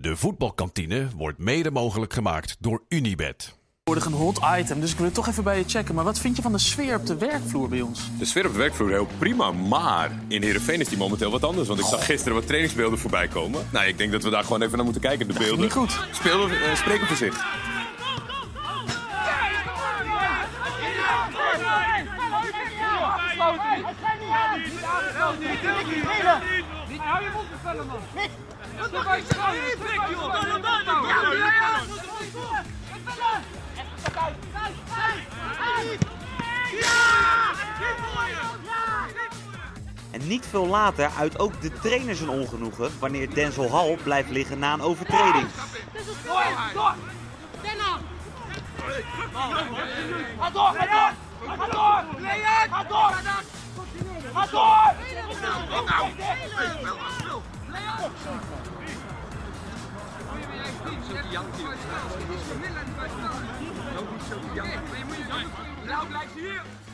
De voetbalkantine wordt mede mogelijk gemaakt door Unibed. Een hot item, dus ik wil het toch even bij je checken. Maar wat vind je van de sfeer op de werkvloer bij ons? De sfeer op de werkvloer heel prima, maar in Heerenveen is die momenteel wat anders. Want ik zag gisteren wat trainingsbeelden voorbij komen. Nou, ik denk dat we daar gewoon even naar moeten kijken. De beelden niet goed. Speelden, eh, spreken voor zich. Hou En niet veel later uit ook de trainer zijn ongenoegen wanneer Denzel Hall blijft liggen na een overtreding. Ga door, ga door.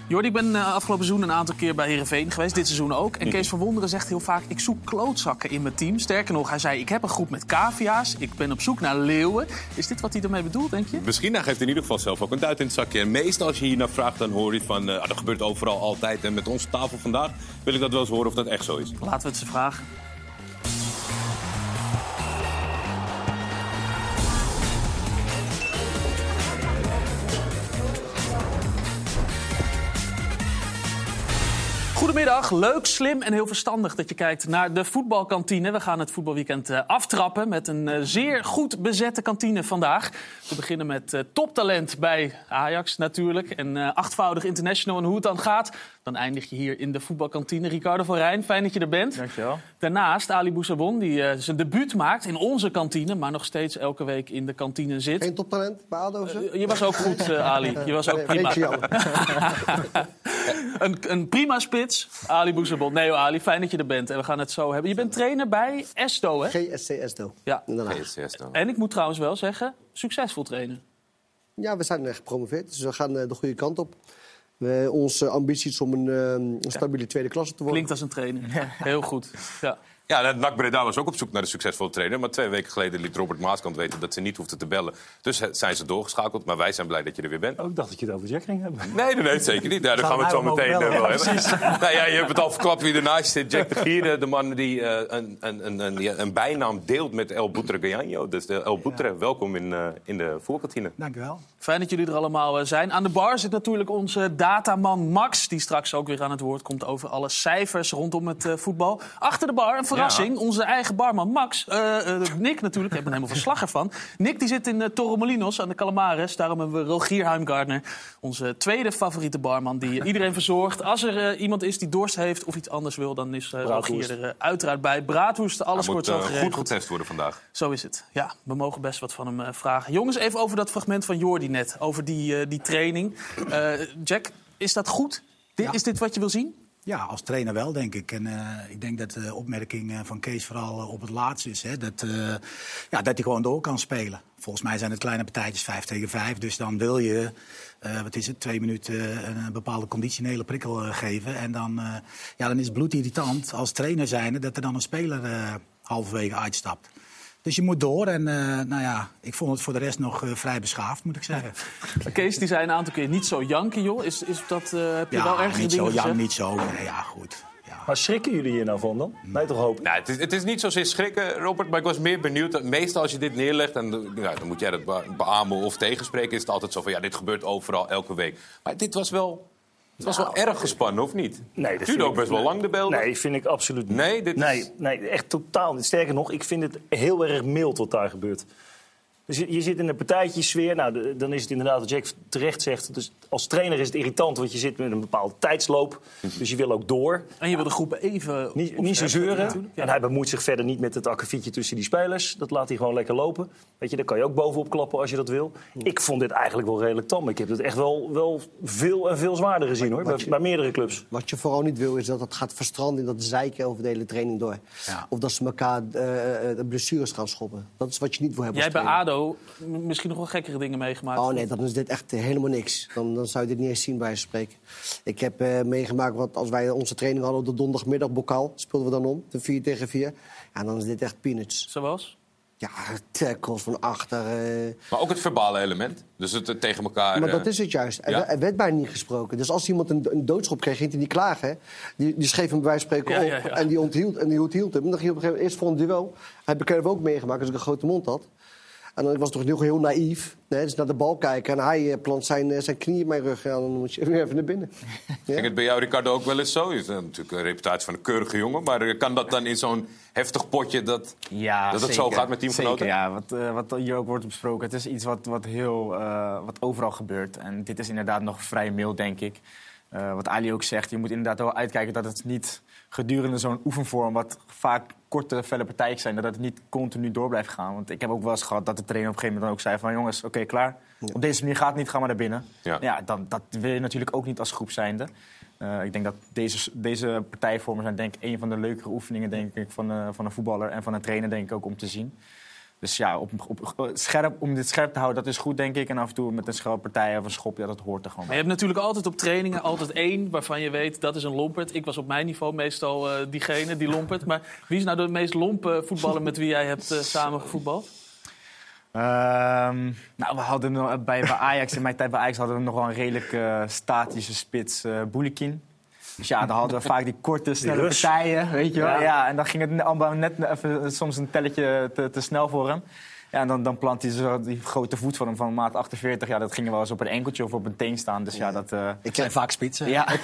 Jordi, ik ben eh, afgelopen seizoen een aantal keer bij Herenveen geweest, dit seizoen ook. En Kees van Wonderen zegt heel vaak: ik zoek klootzakken in mijn team. Sterker nog, hij zei: ik heb een groep met cavia's, ik ben op zoek naar leeuwen. Is dit wat hij ermee bedoelt, denk je? Misschien hij geeft in ieder geval zelf ook een duit in het zakje. En meestal als je hier naar vraagt, dan hoor je van... ah, dat gebeurt overal altijd. En met onze tafel vandaag wil ik dat wel eens horen of dat echt zo is. Laten we het ze vragen. Goedemiddag, leuk, slim en heel verstandig dat je kijkt naar de voetbalkantine. We gaan het voetbalweekend eh, aftrappen met een eh, zeer goed bezette kantine vandaag. We beginnen met eh, toptalent bij Ajax natuurlijk en eh, achtvoudig international. En hoe het dan gaat, dan eindig je hier in de voetbalkantine. Ricardo van Rijn, fijn dat je er bent. Dankjewel. Daarnaast Ali Boussabon, die eh, zijn debuut maakt in onze kantine... maar nog steeds elke week in de kantine zit. Geen toptalent bij ADO Je was ook goed, Ali. Je was ook prima. een, een prima spits, Ali Boussabon. Nee, hoor, Ali, fijn dat je er bent. En we gaan het zo hebben. Je bent trainer bij Esto, hè? GSC Esto. Ja. Haag. En ik moet trouwens wel zeggen, succesvol trainen. Ja, we zijn echt gepromoveerd, dus we gaan eh, de goede kant op. We, onze ambitie is om een, eh, een stabiele tweede klasse te worden. Klinkt als een trainer. Heel goed. Ja. Ja, NAC Breda was ook op zoek naar de succesvolle trainer. Maar twee weken geleden liet Robert Maaskant weten dat ze niet hoefden te bellen. Dus eh, zijn ze doorgeschakeld. Maar wij zijn blij dat je er weer bent. Oh, ik dacht dat je het over Jack ging hebben. Nee, nee, nee, zeker niet. Ja, daar gaan we het zo meteen eh, ook wel hebben. Nou ja, je hebt het al verklapt wie ernaast zit. Jack de Gier, de man die eh, een, een, een, een, ja, een bijnaam deelt met El Boutre Gajanjo. Dus de El Boutre, welkom in, eh, in de voerkantine. Dankjewel. Fijn dat jullie er allemaal eh, zijn. Aan de bar zit natuurlijk onze dataman Max... die straks ook weer aan het woord komt over alle cijfers rondom het eh, voetbal. Achter de bar, een verrassing, onze eigen barman Max. eh, eh, Nick natuurlijk, ik heb er helemaal verslag ervan. Nick die zit in uh, Torremolinos aan de Calamares. Daarom hebben we Rogier Heimgartner, onze tweede favoriete barman... die eh, iedereen verzorgt. Als er eh, iemand is die dorst heeft of iets anders wil... dan is eh, Rogier er eh, uiteraard bij. Braadwoest, alles wordt zo eh, geregeld. goed getest worden vandaag. Zo is het. Ja, we mogen best wat van hem eh, vragen. Jongens, even over dat fragment van Jordi net. Over die, eh, die training. Eh, Jack, is dat goed? Is dit wat je wil zien? Ja, als trainer wel, denk ik. En eh, ik denk dat de opmerking eh, van Kees vooral eh, op het laatste is. Hè, dat, ja, dat hij gewoon door kan spelen. Volgens mij zijn het kleine partijtjes 5 tegen 5. Dus dan wil je, wat is het, twee minuten een bepaalde conditionele prikkel geven. En dan, ja, dan is het bloedirritant als trainer zijnde dat er dan een speler halverwege uitstapt. Dus je moet door. En eh, nou ja, ik vond het voor de rest nog eh, vrij beschaafd, moet ik zeggen. Kees die zei een aantal keer niet zo janken, joh. Is, is dat, eh, heb je wel Ja, erg niet dingen zo, ja, gezegd? niet zo. Nee, ja, goed. Ja. Maar schrikken jullie hier nou van dan? Nee, toch hopen? Nou, het, is, het is niet zozeer schrikken, Robert, maar ik was meer benieuwd. dat Meestal als je dit neerlegt, en ja, dan moet jij dat be- beamen of tegenspreken... is het altijd zo van, ja, dit gebeurt overal, elke week. Maar dit was wel, het was wel erg gespannen, of niet? Nee, dat Het duurde ook best wel lang, de beelden. Nee, vind ik absoluut niet. Nee, dit is- nee, nee, echt totaal niet. Sterker nog, ik vind het heel erg mild wat daar gebeurt. Dus je, je zit in een partijtjesfeer. Nou, de- dan is het inderdaad wat Jack terecht zegt. Dus als trainer is het irritant, want je zit met een bepaalde tijdsloop. Dus je wil ook door. En je wil de groep even... Niet, niet zo zeuren. En hij bemoeit zich verder niet met het akkefietje tussen die spelers. Dat laat hij gewoon lekker lopen. Weet je, daar kan je ook bovenop klappen als je dat wil. Ik vond dit eigenlijk wel redelijk tam. Ik heb het echt wel, wel veel en veel zwaarder gezien hoor. Bij, bij meerdere clubs. Wat je vooral niet wil, is dat het gaat verstranden in dat zeiken over de hele training door. Ja. Of dat ze elkaar eh, eh, de blessures gaan schoppen. Dat is wat je niet wil hebben Jij als bij trainer. ADO misschien nog wel gekkere dingen meegemaakt. Oh nee, dan is dit echt helemaal niks. Dan, dan zou je dit niet eens zien bij spreken. Ik heb eh, meegemaakt, wat als wij onze training hadden op de donderdagmiddag bokaal... speelden we dan om, de 4 tegen 4. Ja, dan is dit echt peanuts. Zoals? Ja, tackles van achter. eh, Maar ook het verbale element. Dus het, eh, tegen elkaar... maar eh, dat is het juist. Er, ja? werd- er werd bijna niet gesproken. Dus als iemand een, een doodschop kreeg, ging hij niet klagen. hè. Die, die schreef hem bij wijze van spreken Ja, op ja, ja. en die onthield, en die onthield hem. En dan ging hij op een gegeven moment eerst voor een duel. Heb ik er ook meegemaakt als ik een grote mond had. En dan was ik toch heel, heel naïef. Nee, dus naar de bal kijken en hij eh, plant zijn, eh, zijn knie in mijn rug. Ja, dan moet je weer even naar binnen. Ja? Ging het bij jou, Ricardo, ook wel eens zo? Je hebt natuurlijk een reputatie van een keurige jongen. Maar eh, kan dat dan in zo'n heftig potje dat, Ja, dat het zeker. zo gaat met teamgenoten? Zeker, ja. Wat, eh, wat hier ook wordt besproken. Het is iets wat, wat, heel, eh, wat overal gebeurt. En dit is inderdaad nog vrij mild, denk ik. Eh, wat Ali ook zegt, je moet inderdaad wel uitkijken dat het niet gedurende zo'n oefenvorm... wat vaak korte, felle partijtjes zijn, dat het niet continu door blijft gaan. Want ik heb ook wel eens gehad dat de trainer op een gegeven moment dan ook zei van... jongens, oké, klaar. Op deze manier gaat het niet, ga maar naar binnen. Ja. Ja, dan, dat wil je natuurlijk ook niet als groep zijnde. Eh, ik denk dat deze, deze partijvormen zijn denk ik een van de leukere oefeningen denk ik, van, eh, van een voetballer en van een trainer denk ik ook om te zien. Dus ja, op, op, op- scherp, om dit scherp te houden, dat is goed denk ik. En af en toe met een scherpe partij of een schop, ja, dat hoort er gewoon Maar je bij. hebt natuurlijk altijd op trainingen altijd één waarvan je weet dat is een lompert. Ik was op mijn niveau meestal eh, diegene, die lompert. Maar wie is nou de meest lompe voetballer met wie jij hebt eh, samen gevoetbald? Ehm, nou, we hadden bij, bij Ajax, in mijn tijd bij Ajax hadden we nog wel een redelijk eh, statische spits, eh Boulikin. Dus ja, dan hadden we vaak die korte, snelle Rus. partijen, weet je wel. Ja. Ja. en dan ging het allemaal net even, soms een telletje te, te snel voor hem. Ja, en dan, dan plant hij zo die grote voet van hem van maat 48. Ja, dat ging wel eens op een enkeltje of op een teen staan. Dus ja, dat... eh, Ik zijn vaak spitsen. ja. ik,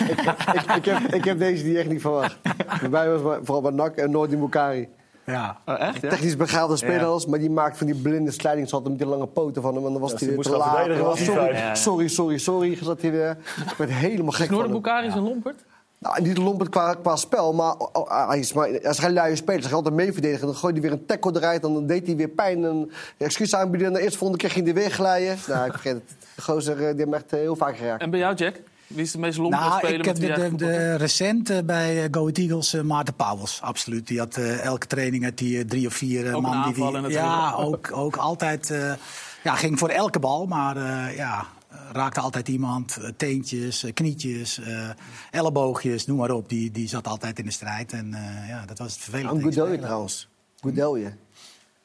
ik, heb, ik heb deze die echt niet verwacht. Bij mij was maar- vooral bij NAC en Noordi Bukari. Ja. Oh, echt? Ja? Technisch begaafde spelers, maar die maakt van die blinde slidingshot met die lange poten van hem. En dan was Ja, hij weer moest te laat. was sorry, sorry, sorry, sorry. Zat hij weer. Ik werd helemaal gek Noorden. Bukari is een lompert. Nou, niet lompend qua, qua spel, maar oh, oh, hij is, maar hij is geen luie speler. Hij gaat altijd mee verdedigen. Dan gooide hij weer een tackle eruit. En dan deed hij weer pijn. En excuus aanbieden. En de eerste volgende keer ging hij weer glijden. Nou, ik vergeet het. De gozer eh, die heeft me echt eh, heel vaak geraakt. En bij jou, Jack? Wie is de meest lompe Nou, speler ik heb met wie de, de, de recent bij eh, Go Ahead Eagles Maarten Pauwels, absoluut. Die had elke training had die, drie of vier Ook een man. Die, aanval die, ja, ook, ook altijd. eh, ja, ging voor elke bal, maar eh, ja, raakte altijd iemand. eh, teentjes, eh, knietjes, eh, elleboogjes, noem maar op. Die, die zat altijd in de strijd. En eh, ja, dat was het vervelend. Aan spelen. trouwens. Goudelje.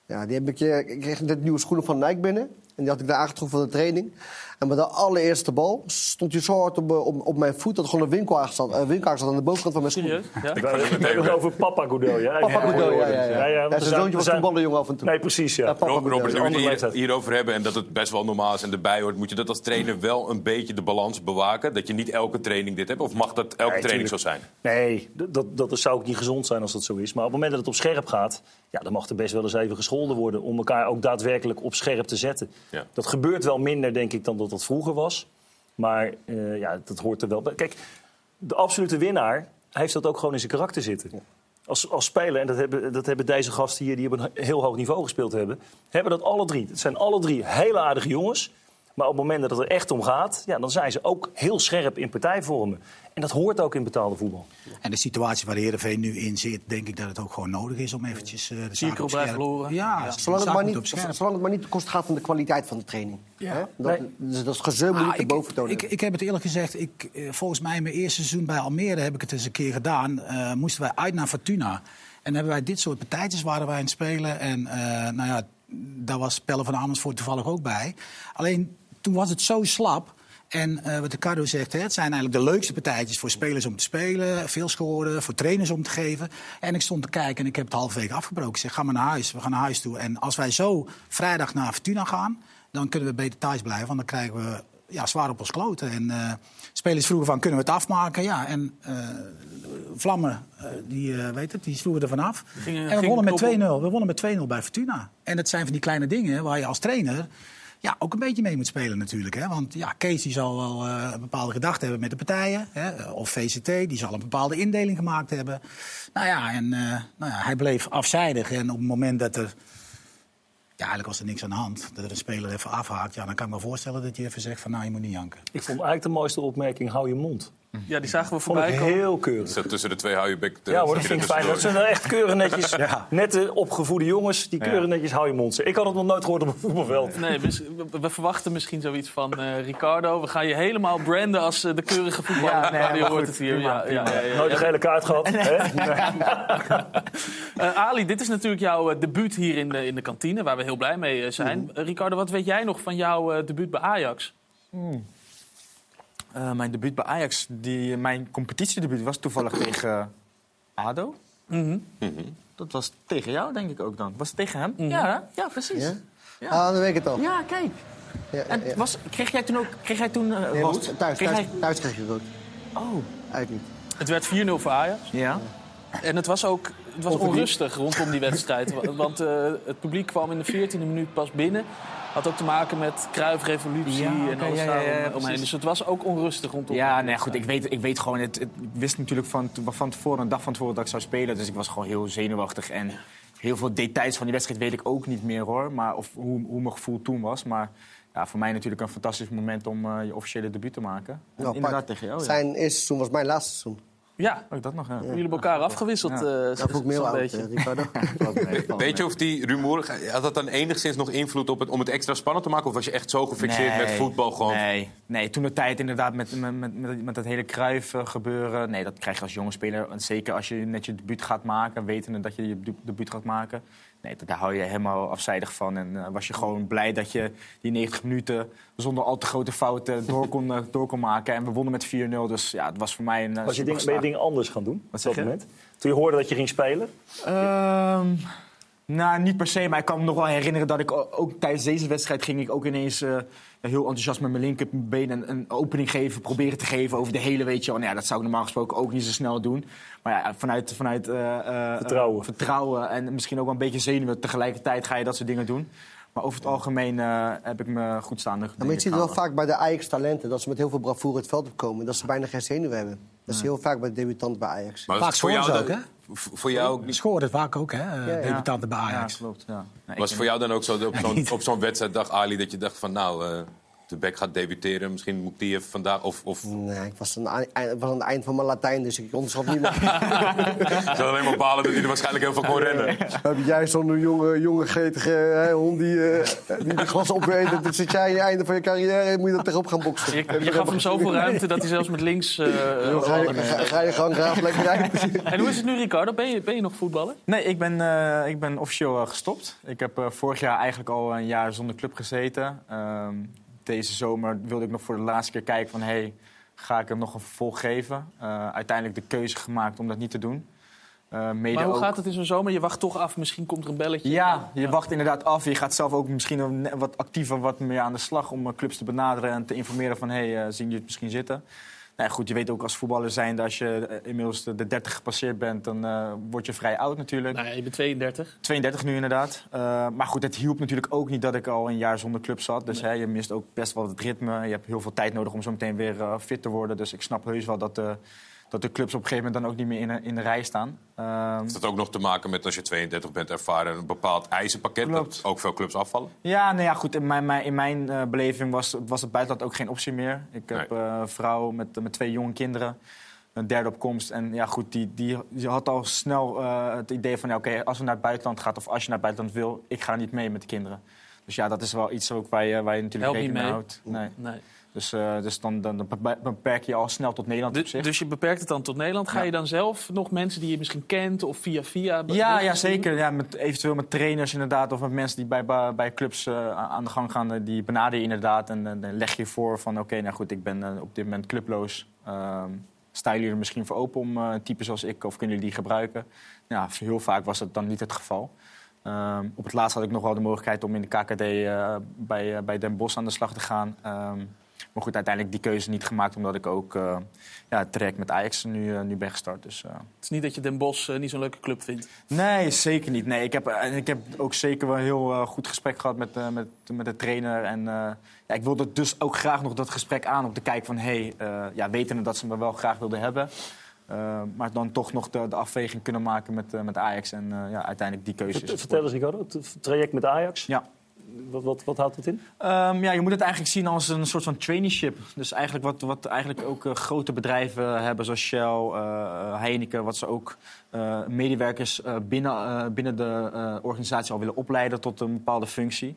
Ja, die heb ik, ik kreeg net nieuwe schoenen van Nike binnen. En die had ik daar aangetroffen voor de training. En bij de allereerste bal stond hij zo hard op, eh, op, op mijn voet... dat er gewoon een winkelhaak zat, een winkelhaak zat aan de bovenkant van mijn schoen. Serieus? Ja? We hebben het over Papa Goudel. Ja, Papa Goudelje, ja, ja, ja. ja, ja, want zijn zoontje was zijn- voetballenjongen af en toe. Nee, precies, ja. Robert, nu we het hierover hebben en dat het best wel normaal is en erbij hoort... moet je dat als trainer wel een beetje de balans bewaken? Dat je niet elke training dit hebt? Of mag dat elke Nee, training zo zijn? Nee, dat, dat, dat zou ook niet gezond zijn als dat zo is. Maar op het moment dat het op scherp gaat, ja, dan mag er best wel eens even gescholden worden om elkaar ook daadwerkelijk op scherp te zetten. Ja. Dat gebeurt wel minder, denk ik, dan dat dat vroeger was. Maar eh, ja, dat hoort er wel bij. Kijk, de absolute winnaar heeft dat ook gewoon in zijn karakter zitten. Als, als speler, en dat hebben, dat hebben deze gasten hier die op een heel hoog niveau gespeeld hebben, hebben dat alle drie. Het zijn alle drie hele aardige jongens. Maar op het moment dat het er echt om gaat, ja, dan zijn ze ook heel scherp in partijvormen. En dat hoort ook in betaalde voetbal. En de situatie waar Heerenveen nu in zit, denk ik dat het ook gewoon nodig is om eventjes uh, de Vier keer op verloren. Ja, Zolang het, maar niet, zolang het maar niet ten koste gaat van de kwaliteit van de training. Ja. Hè? Dat, dus dat is gezeur moet Ah, niet boven tonen. ik, ik heb het eerlijk gezegd, ik, eh, volgens mij in mijn eerste seizoen bij Almere heb ik het eens een keer gedaan. Eh, moesten wij uit naar Fortuna. En hebben wij dit soort partijtjes waren wij aan het spelen. En eh, nou ja, daar was Pelle van Amersfoort toevallig ook bij. Alleen toen was het zo slap. En eh, wat Ricardo zegt, hè, het zijn eigenlijk de leukste partijtjes voor spelers om te spelen. Veel scoren, voor trainers om te geven. En ik stond te kijken en ik heb het halverwege afgebroken. Ik zeg, ga maar naar huis, we gaan naar huis toe. En als wij zo vrijdag naar Fortuna gaan, dan kunnen we beter thuis blijven. Want dan krijgen we ja, zwaar op ons kloten. En eh, spelers vroegen van, kunnen we het afmaken? Ja, en uh, Vlammen, uh, die, weet het, die sloegen er vanaf. En we wonnen met 2-0. We wonnen met 2-0 bij Fortuna. En dat zijn van die kleine dingen waar je als trainer ja, ook een beetje mee moet spelen natuurlijk. Hè? Want ja, Kees zal wel uh, een bepaalde gedachte hebben met de partijen. Hè? Of VCT, die zal een bepaalde indeling gemaakt hebben. Nou ja, en uh, nou ja, hij bleef afzijdig. En op het moment dat er... Ja, eigenlijk was er niks aan de hand. Dat er een speler even afhaakt. Ja, dan kan ik me voorstellen dat je even zegt van nou, je moet niet janken. Ik vond eigenlijk de mooiste opmerking, hou je mond. Ja, die zagen we Vond voorbij ik komen. heel keurig. Tussen de twee hou je bek. Ja hoor, dat vind ik fijn. Dat zijn echt keurig netjes. Nette, opgevoede jongens. Die keurig netjes hou je mond. Ik had het nog nooit gehoord op een voetbalveld. Nee, mis- we, we verwachten misschien zoiets van eh, Ricardo. We gaan je helemaal branden als eh, de keurige voetballer. Ja, nee, Ja, die hoort goed, het hier. prima, Ja, ja, ja, ja. Nooit een gele kaart gehad. hè? Eh, Ali, dit is natuurlijk jouw eh, debuut hier in de, in de kantine, waar we heel blij mee eh, zijn. Eh, Ricardo, wat weet jij nog van jouw eh, debuut bij Ajax? Eh, mijn debuut bij Ajax, die, mijn competitiedebuut was toevallig tegen ADO. Mhm. Dat was tegen jou, denk ik ook dan. Was het tegen hem? Ja, hè? ja, precies. Ja? Ja. Ah, dan weet ik het al. Ja, kijk. Ja, ja, En ja. was, kreeg jij toen ook kreeg jij toen, eh, Nee, rood? thuis, Kreeg thuis, hij- thuis kreeg je rood. Oh, Eigenlijk niet. Het werd 4-0 voor Ajax. ja. En het was ook het was onrustig rondom die wedstrijd. Wa- Want eh, het publiek kwam in de 14e minuut pas binnen. Had ook te maken met Kruifrevolutie Ja, en alles ja, omheen. precies. Dus het was ook onrustig rondom Ja, nee, goed. Ik weet, ik weet gewoon, het, het- ik wist natuurlijk van, van tevoren, een dag van tevoren, dat ik zou spelen. Dus ik was gewoon heel zenuwachtig. En heel veel details van die wedstrijd weet ik ook niet meer hoor. Maar of hoe, hoe mijn gevoel toen was. Maar ja, voor mij natuurlijk een fantastisch moment om eh, je officiële debuut te maken. En Nou, inderdaad tegen jou. Ja. Zijn eerste seizoen was mijn laatste seizoen. Ja, Oh, dat nog, ja. jullie hebben elkaar afgewisseld. Ja. eh, Dat zo- voel ik oud, beetje. eh, Ricardo. Weet je of die rumoer, had dat dan enigszins nog invloed op het, om het extra spannend te maken? Of was je echt zo gefixeerd met voetbal gewoon? Nee, nee, toen de tijd inderdaad met, met, met, met, met dat hele kruif gebeuren. Nee, dat krijg je als jonge speler. En zeker als je net je debuut gaat maken, wetende dat je je debu- debuut gaat maken. Nee, daar hou je helemaal afzijdig van. En eh, was je gewoon blij dat je die 90 minuten zonder al te grote fouten door kon, eh, door kon maken. En we wonnen met 4-0. Dus ja, het was voor mij een. eh, Was je ding, ben je dingen anders gaan doen op dat moment? Toen je hoorde dat je ging spelen? Ehm, nou, niet per se, maar ik kan me nog wel herinneren dat ik ook tijdens deze wedstrijd ging ik ook ineens eh, heel enthousiast met mijn linkerbeen een, een opening geven, proberen te geven over de hele, weet je wel. Nou ja, dat zou ik normaal gesproken ook niet zo snel doen. Maar ja, vanuit, vanuit eh, eh, Vertrouwen. vertrouwen en misschien ook wel een beetje zenuwen tegelijkertijd ga je dat soort dingen doen. Maar over het algemeen eh, heb ik me goed staande Ja, maar je ziet het wel vaak bij de Ajax-talenten... dat ze met heel veel bravoure het veld opkomen... dat ze bijna geen zenuwen hebben. Dat is heel vaak bij de debutant bij Ajax. Maar Vaak voor jou, scoren ze ook, v- voor jou ook niet- Scoorde vaak ook, hè? eh, Debutanten bij Ja, Ajax. klopt. Ja. Nee, was voor jou dan ook zo op zo'n, op zo'n wedstrijd dacht Ali dat je dacht van nou, eh, de bek gaat debuteren, misschien moet ik die even vandaag of, of Nee, ik was aan, het eind- ik was aan het eind van mijn Latijn, dus ik onderschat niet meer. zou alleen maar balen dat hij er waarschijnlijk heel veel kon rennen. Heb jij zo'n jonge, jonge gretige hè, hond die, eh, die de glas opweet... dan zit jij aan het einde van je carrière moet je dat tegenop gaan boksen. Je, je gaf hem zoveel ruimte dat hij zelfs met links... eh, Dan ga, je, ga, ga je gang, graag lekker uit. En hoe is het nu, Ricardo? Ben je, ben je nog voetballer? Nee, ik ben, eh, ik ben officieel gestopt. Ik heb vorig jaar eigenlijk al een jaar zonder club gezeten. Ehm, deze zomer wilde ik nog voor de laatste keer kijken van... Hey, ga ik hem nog een vervolg geven? Eh, uiteindelijk de keuze gemaakt om dat niet te doen. Eh, mede Maar hoe ook- gaat het in zo'n zomer? Je wacht toch af, misschien komt er een belletje. Ja, je wacht inderdaad af. Je gaat zelf ook misschien wat actiever wat meer aan de slag... om eh, clubs te benaderen en te informeren van... hey, zien jullie het misschien zitten? Nou goed, je weet ook als voetballer zijnde... als je eh, inmiddels de, de 30 gepasseerd bent... dan eh, word je vrij oud natuurlijk. Nou ja, je bent 32. 32 nu inderdaad. Eh, maar goed, het hielp natuurlijk ook niet dat ik al een jaar zonder club zat. Dus hè, je mist ook best wel het ritme. Je hebt heel veel tijd nodig om zo meteen weer fit te worden. Dus ik snap heus wel dat, dat de clubs op een gegeven moment dan ook niet meer in, de- in de rij staan. Ehm, Heeft dat ook nog te maken met als je 32 bent ervaren een bepaald eisenpakket Klopt. dat ook veel clubs afvallen? Ja, nou ja, goed. In mijn, mijn, in mijn eh, beleving was, was het buitenland ook geen optie meer. Ik heb Nee. eh, een vrouw met, met twee jonge kinderen. Een derde op komst. En ja, goed, die, die, die had al snel eh, het idee van... ja, oké, als we naar het buitenland gaat of als je naar het buitenland wil... ik ga niet mee met de kinderen. Dus ja, dat is wel iets ook waar je, waar je natuurlijk Help rekening mee mee. houdt. Nee. Nee. Dus, eh, dus dan, dan, dan bepe- beperk je al snel tot Nederland op Dus, zich. dus je beperkt het dan tot Nederland. Ga Ja. je dan zelf nog mensen die je misschien kent of via via... Ja, ja zeker. Ja, met, eventueel met trainers inderdaad. Of met mensen die bij, bij, bij clubs eh, aan de gang gaan. eh, Die benader je inderdaad. En dan leg je voor van... oké, nou goed, ik ben op dit moment clubloos. Ehm staan jullie er misschien voor open om types zoals ik... of kunnen jullie die gebruiken? Ja, heel vaak was dat dan niet het geval. Ehm, op het laatst had ik nog wel de mogelijkheid om in de KKD bij, bij Den Bosch aan de slag te gaan. Maar goed, uiteindelijk die keuze niet gemaakt... omdat ik ook eh, ja, het traject met Ajax nu, eh, nu ben gestart. Dus, eh, Het is niet dat je Den Bosch niet zo'n leuke club vindt. Nee, zeker niet. Nee, ik, heb, en ik heb ook zeker wel een heel goed gesprek gehad met, eh, met, met de trainer. En eh, ja, ik wilde dus ook graag nog dat gesprek aan om te kijken van... hé, hey, eh, ja, wetende dat ze me wel graag wilden hebben... eh, maar dan toch nog de, de afweging kunnen maken met, eh, met Ajax. En eh, ja, uiteindelijk die keuze is Vert- Vertel eens, Ricardo, het traject met Ajax. Ja. Wat, wat, wat houdt dat in? Ehm, ja, je moet het eigenlijk zien als een soort van traineeship. Dus eigenlijk wat, wat eigenlijk ook eh, grote bedrijven hebben, zoals Shell, eh, Heineken, wat ze ook eh, medewerkers eh, binnen, eh, binnen de eh, organisatie al willen opleiden tot een bepaalde functie.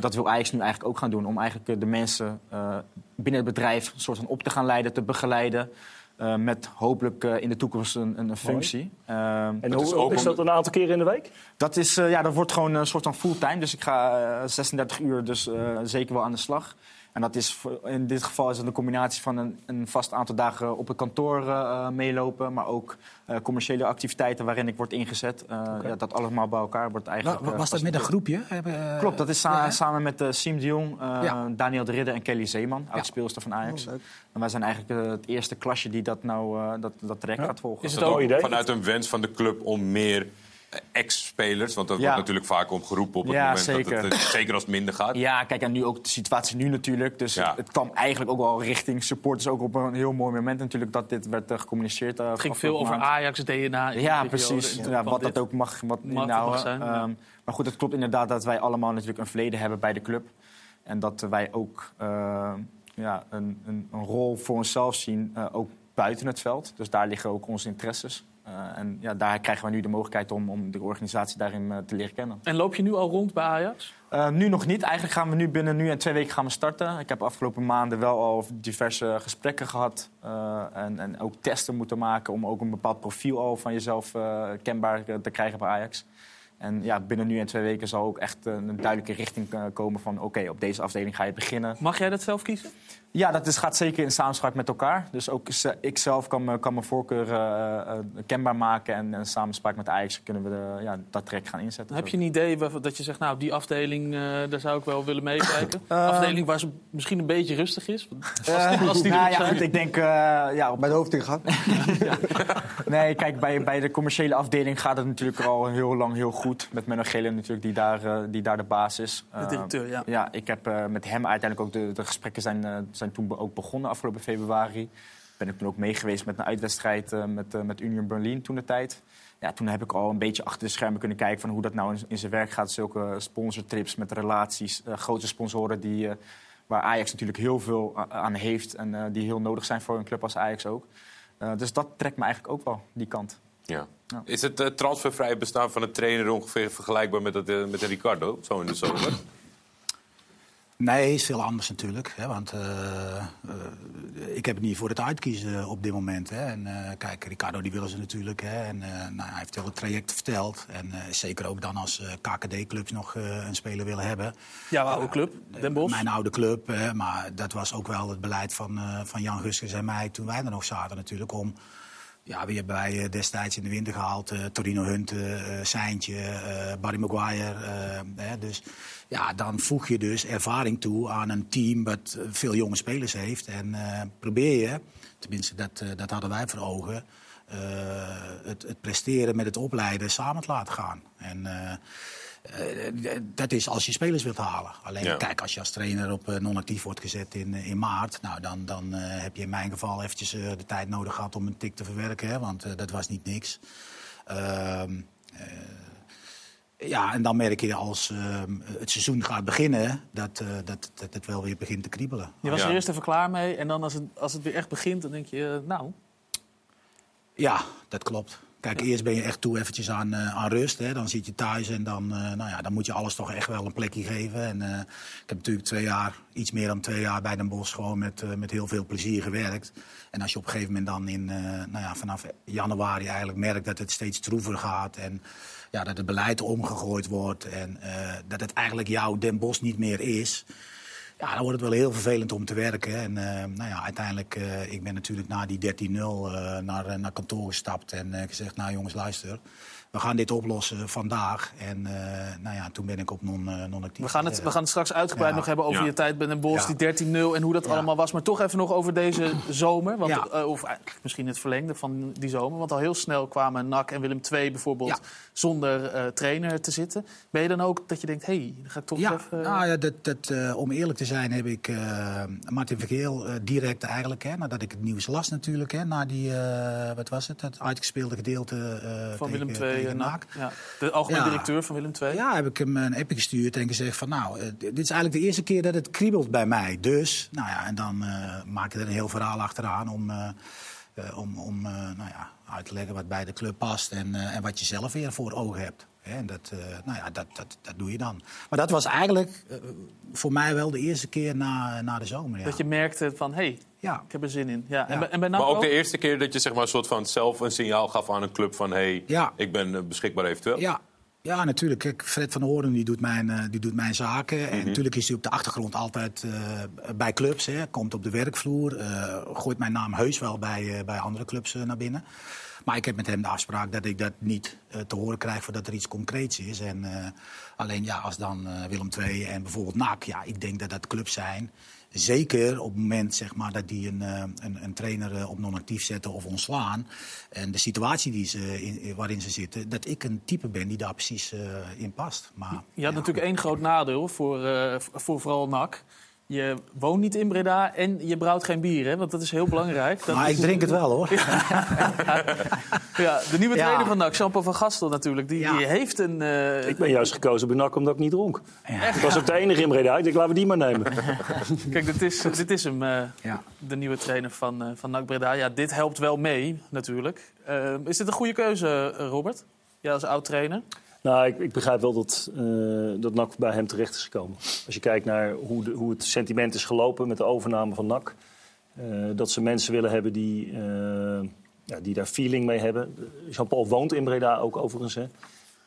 Dat wil Ajax nu eigenlijk ook gaan doen, om eigenlijk eh, de mensen eh, binnen het bedrijf een soort van op te gaan leiden, te begeleiden. Eh, met hopelijk eh, in de toekomst een, een functie. Ehm, En is hoe ook is dat een aantal keren in de week? dat, is, eh, ja, dat wordt gewoon een soort van fulltime. Dus ik ga eh, 36 uur dus zeker wel aan de slag. En dat is in dit geval is het een combinatie van een, een vast aantal dagen op het kantoor eh, eh, meelopen. Maar ook eh, commerciële activiteiten waarin ik word ingezet. Eh, ja, dat allemaal bij elkaar wordt eigenlijk. Wa- eh, was dat met een groepje? Klopt, dat is sa- ja, hè? samen met Siem de Jong, eh, Ja. Daniel de Ridder en Kelly Zeeman, oud-speelster van Ajax. Oh, en wij zijn eigenlijk het eerste klasje die dat, nou, eh, dat, dat traject gaat volgen. Is het dat ook- vanuit een wens van de club om meer ex-spelers? Want dat Ja. wordt natuurlijk vaak omgeroepen op het Ja, moment dat zeker. het, eh, zeker als het minder gaat. Ja, kijk, en nu ook de situatie nu natuurlijk. Dus Ja. het kwam eigenlijk ook wel richting supporters. Ook op een heel mooi moment natuurlijk dat dit werd eh, gecommuniceerd. eh, Het ging veel over maand. Ajax, DNA. Ja, precies. Wat dat ook mag, wat mag inhouden. zijn, ja. Ehm, maar goed, het klopt inderdaad dat wij allemaal natuurlijk een verleden hebben bij de club. En dat wij ook eh, ja, een, een, een rol voor onszelf zien, eh, ook buiten het veld. Dus daar liggen ook onze interesses. Eh, en ja, daar krijgen we nu de mogelijkheid om, om de organisatie daarin eh, te leren kennen. En loop je nu al rond bij Ajax? Eh, nu nog niet. Eigenlijk gaan we nu binnen nu en twee weken gaan we starten. Ik heb afgelopen maanden wel al diverse gesprekken gehad. eh, en, en ook testen moeten maken om ook een bepaald profiel al van jezelf kenbaar te krijgen bij Ajax. En ja, binnen nu en twee weken zal ook echt een duidelijke richting komen van... oké, op deze afdeling ga je beginnen. Mag jij dat zelf kiezen? Ja, dat is, gaat zeker in samenspraak met elkaar. Dus ook ze- ik zelf kan, me- kan mijn voorkeur eh, eh, kenbaar maken. En in samenspraak met Ajax kunnen we de, ja, dat traject gaan inzetten. Heb je een idee dat je zegt, nou, die afdeling, eh, daar zou ik wel willen meekijken? Afdeling waar ze misschien een beetje rustig is? Als, als die nou ja, goed, ik denk... eh, ja, op Bij de hoofdingang. Nee, kijk, bij, bij de commerciële afdeling gaat het natuurlijk al heel lang heel goed. Met Menno Gele natuurlijk, die daar, die daar de baas is. De directeur, ja. Ja, ik heb eh, met hem uiteindelijk ook... De, de gesprekken zijn, eh, zijn toen ook begonnen afgelopen februari. Ben ik toen ook meegeweest met een uitwedstrijd eh, met, eh, met Union Berlin toen de tijd. Ja, toen heb ik al een beetje achter de schermen kunnen kijken... van hoe dat nou in, in zijn werk gaat. Zulke sponsortrips met relaties, eh, grote sponsoren die... eh, waar Ajax natuurlijk heel veel aan heeft en eh, die heel nodig zijn voor een club als Ajax ook. Eh, dus dat trekt me eigenlijk ook wel, die kant. Ja. Ja. Is het uh, transfervrij bestaan van een trainer ongeveer vergelijkbaar met, het, eh, met een Ricardo? Zo in de zomer? Nee, is veel anders natuurlijk. Hè, want eh, eh, ik heb het niet voor het uitkiezen op dit moment. Hè. En eh, kijk, Ricardo die willen ze natuurlijk. Hè, en nou, hij heeft heel het traject verteld. En zeker ook dan als KKD-clubs nog een speler willen hebben. Jouw oude club, Den Bosch. Mijn oude club, hè, maar dat was ook wel het beleid van, van Jan Guskens en mij toen wij er nog zaten natuurlijk. Om, ja, wie hebben wij destijds in de winter gehaald? eh, Torino Hunt, Seintje, Barry Maguire. hè, dus ja, dan voeg je dus ervaring toe aan een team dat eh, veel jonge spelers heeft. En eh, probeer je, tenminste dat, eh, dat hadden wij voor ogen, het, het presteren met het opleiden samen te laten gaan. En dat is als je spelers wilt halen. Alleen Ja. kijk, als je als trainer op non-actief wordt gezet in, in maart, nou, dan, dan heb je in mijn geval eventjes de tijd nodig gehad om een tik te verwerken, hè, want dat was niet niks. Ehm, eh, ja, en dan merk je als ehm, het seizoen gaat beginnen, dat, eh, dat, dat het wel weer begint te kriebelen. Je was Ja. er eerst even klaar mee. En dan als het, als het weer echt begint, dan denk je, eh, nou... Ja, dat klopt. Kijk, eerst ben je echt toe eventjes aan, eh, aan rust. Hè. Dan zit je thuis en dan, eh, nou ja, dan moet je alles toch echt wel een plekje geven. En, eh, ik heb natuurlijk twee jaar, iets meer dan twee jaar bij Den Bosch gewoon met, eh, met heel veel plezier gewerkt. En als je op een gegeven moment dan in, eh, nou ja, vanaf januari eigenlijk merkt dat het steeds troever gaat. En ja, dat het beleid omgegooid wordt. En eh, dat het eigenlijk jouw Den Bosch niet meer is. Ja, dan wordt het wel heel vervelend om te werken. En eh, nou ja, uiteindelijk, eh, ik ben natuurlijk na die 13-0 eh, naar, naar kantoor gestapt en gezegd, nou jongens, luister, we gaan dit oplossen vandaag. En eh, nou ja, toen ben ik op non, eh, non-actief. We gaan, het, we gaan het straks uitgebreid Ja. nog hebben over Ja. je tijd bij Den Bosch, Ja. die 13-0 en hoe dat Ja. allemaal was. Maar toch even nog over deze zomer. Want, Ja. eh, of eigenlijk misschien het verlengde van die zomer. Want al heel snel kwamen NAC en Willem II bijvoorbeeld Ja. zonder eh, trainer te zitten. Ben je dan ook dat je denkt, hé, hey, dan ga ik toch Ja, even... nou ja dat, dat, eh, om eerlijk te zijn heb ik eh, Martin Vergeel direct eigenlijk, hè, nadat ik het nieuws las natuurlijk, hè, na die, eh, wat was het, het uitgespeelde gedeelte eh, tegen, Willem II, NAC. NAC. Ja. De algemeen Ja. directeur van Willem II. Ja, heb ik hem een appje gestuurd en gezegd van nou, eh, dit is eigenlijk de eerste keer dat het kriebelt bij mij. Dus, nou ja, en dan eh, maak je er een heel verhaal achteraan om, eh, eh, om, om eh, nou ja, uit te leggen wat bij de club past en, eh, en wat je zelf weer voor ogen hebt. En dat, eh, nou ja, dat, dat, dat doe je dan. Maar dat was eigenlijk eh, voor mij wel de eerste keer na, na de zomer. Ja. Dat je merkte van, hé, hey, ja. ik heb er zin in. Ja. En, bij- en bij Maar ook ook? de eerste keer dat je zeg maar, een soort van zelf een signaal gaf aan een club van... hé, hey, Ja. ik ben eh, beschikbaar eventueel. Ja. Ja, natuurlijk. Kijk, Fred van Hoorn die doet mijn, eh, die doet mijn zaken. En natuurlijk is hij op de achtergrond altijd eh, bij clubs. Hè. Komt op de werkvloer. eh, gooit mijn naam heus wel bij, eh, bij andere clubs naar binnen. Maar ik heb met hem de afspraak dat ik dat niet te horen krijg voordat er iets concreets is. En, eh, alleen ja, als dan Willem II en bijvoorbeeld NAC, ja, ik denk dat dat clubs zijn. Zeker op het moment zeg maar, dat die een, eh, een, een trainer eh, op non-actief zetten of ontslaan. En de situatie die ze in, waarin ze zitten, dat ik een type ben die daar precies eh, in past. Maar, Je had natuurlijk één groot nadeel voor, voor vooral NAC. Je woont niet in Breda en je brouwt geen bier, hè? want dat is heel belangrijk. Dat Maar is- ik drink het wel hoor. Ja, de nieuwe Ja. trainer van NAC, Jean-Paul van Gastel natuurlijk, die, Ja. die heeft een... eh, Ik ben juist gekozen bij NAC omdat ik niet dronk. Ja. Ik was ook de enige in Breda. Ik denk, laten we die maar nemen. Kijk, dit is, dit is hem, eh, Ja. de nieuwe trainer van, eh van NAC Breda. Ja, dit helpt wel mee, natuurlijk. Eh, is dit een goede keuze, Robert? Ja, als oud-trainer? Nou, ik, ik begrijp wel dat, eh dat NAC bij hem terecht is gekomen. Als je kijkt naar hoe, de, hoe het sentiment is gelopen met de overname van NAC. eh, dat ze mensen willen hebben die, eh, ja, die daar feeling mee hebben. Jean-Paul woont in Breda ook overigens. Hè.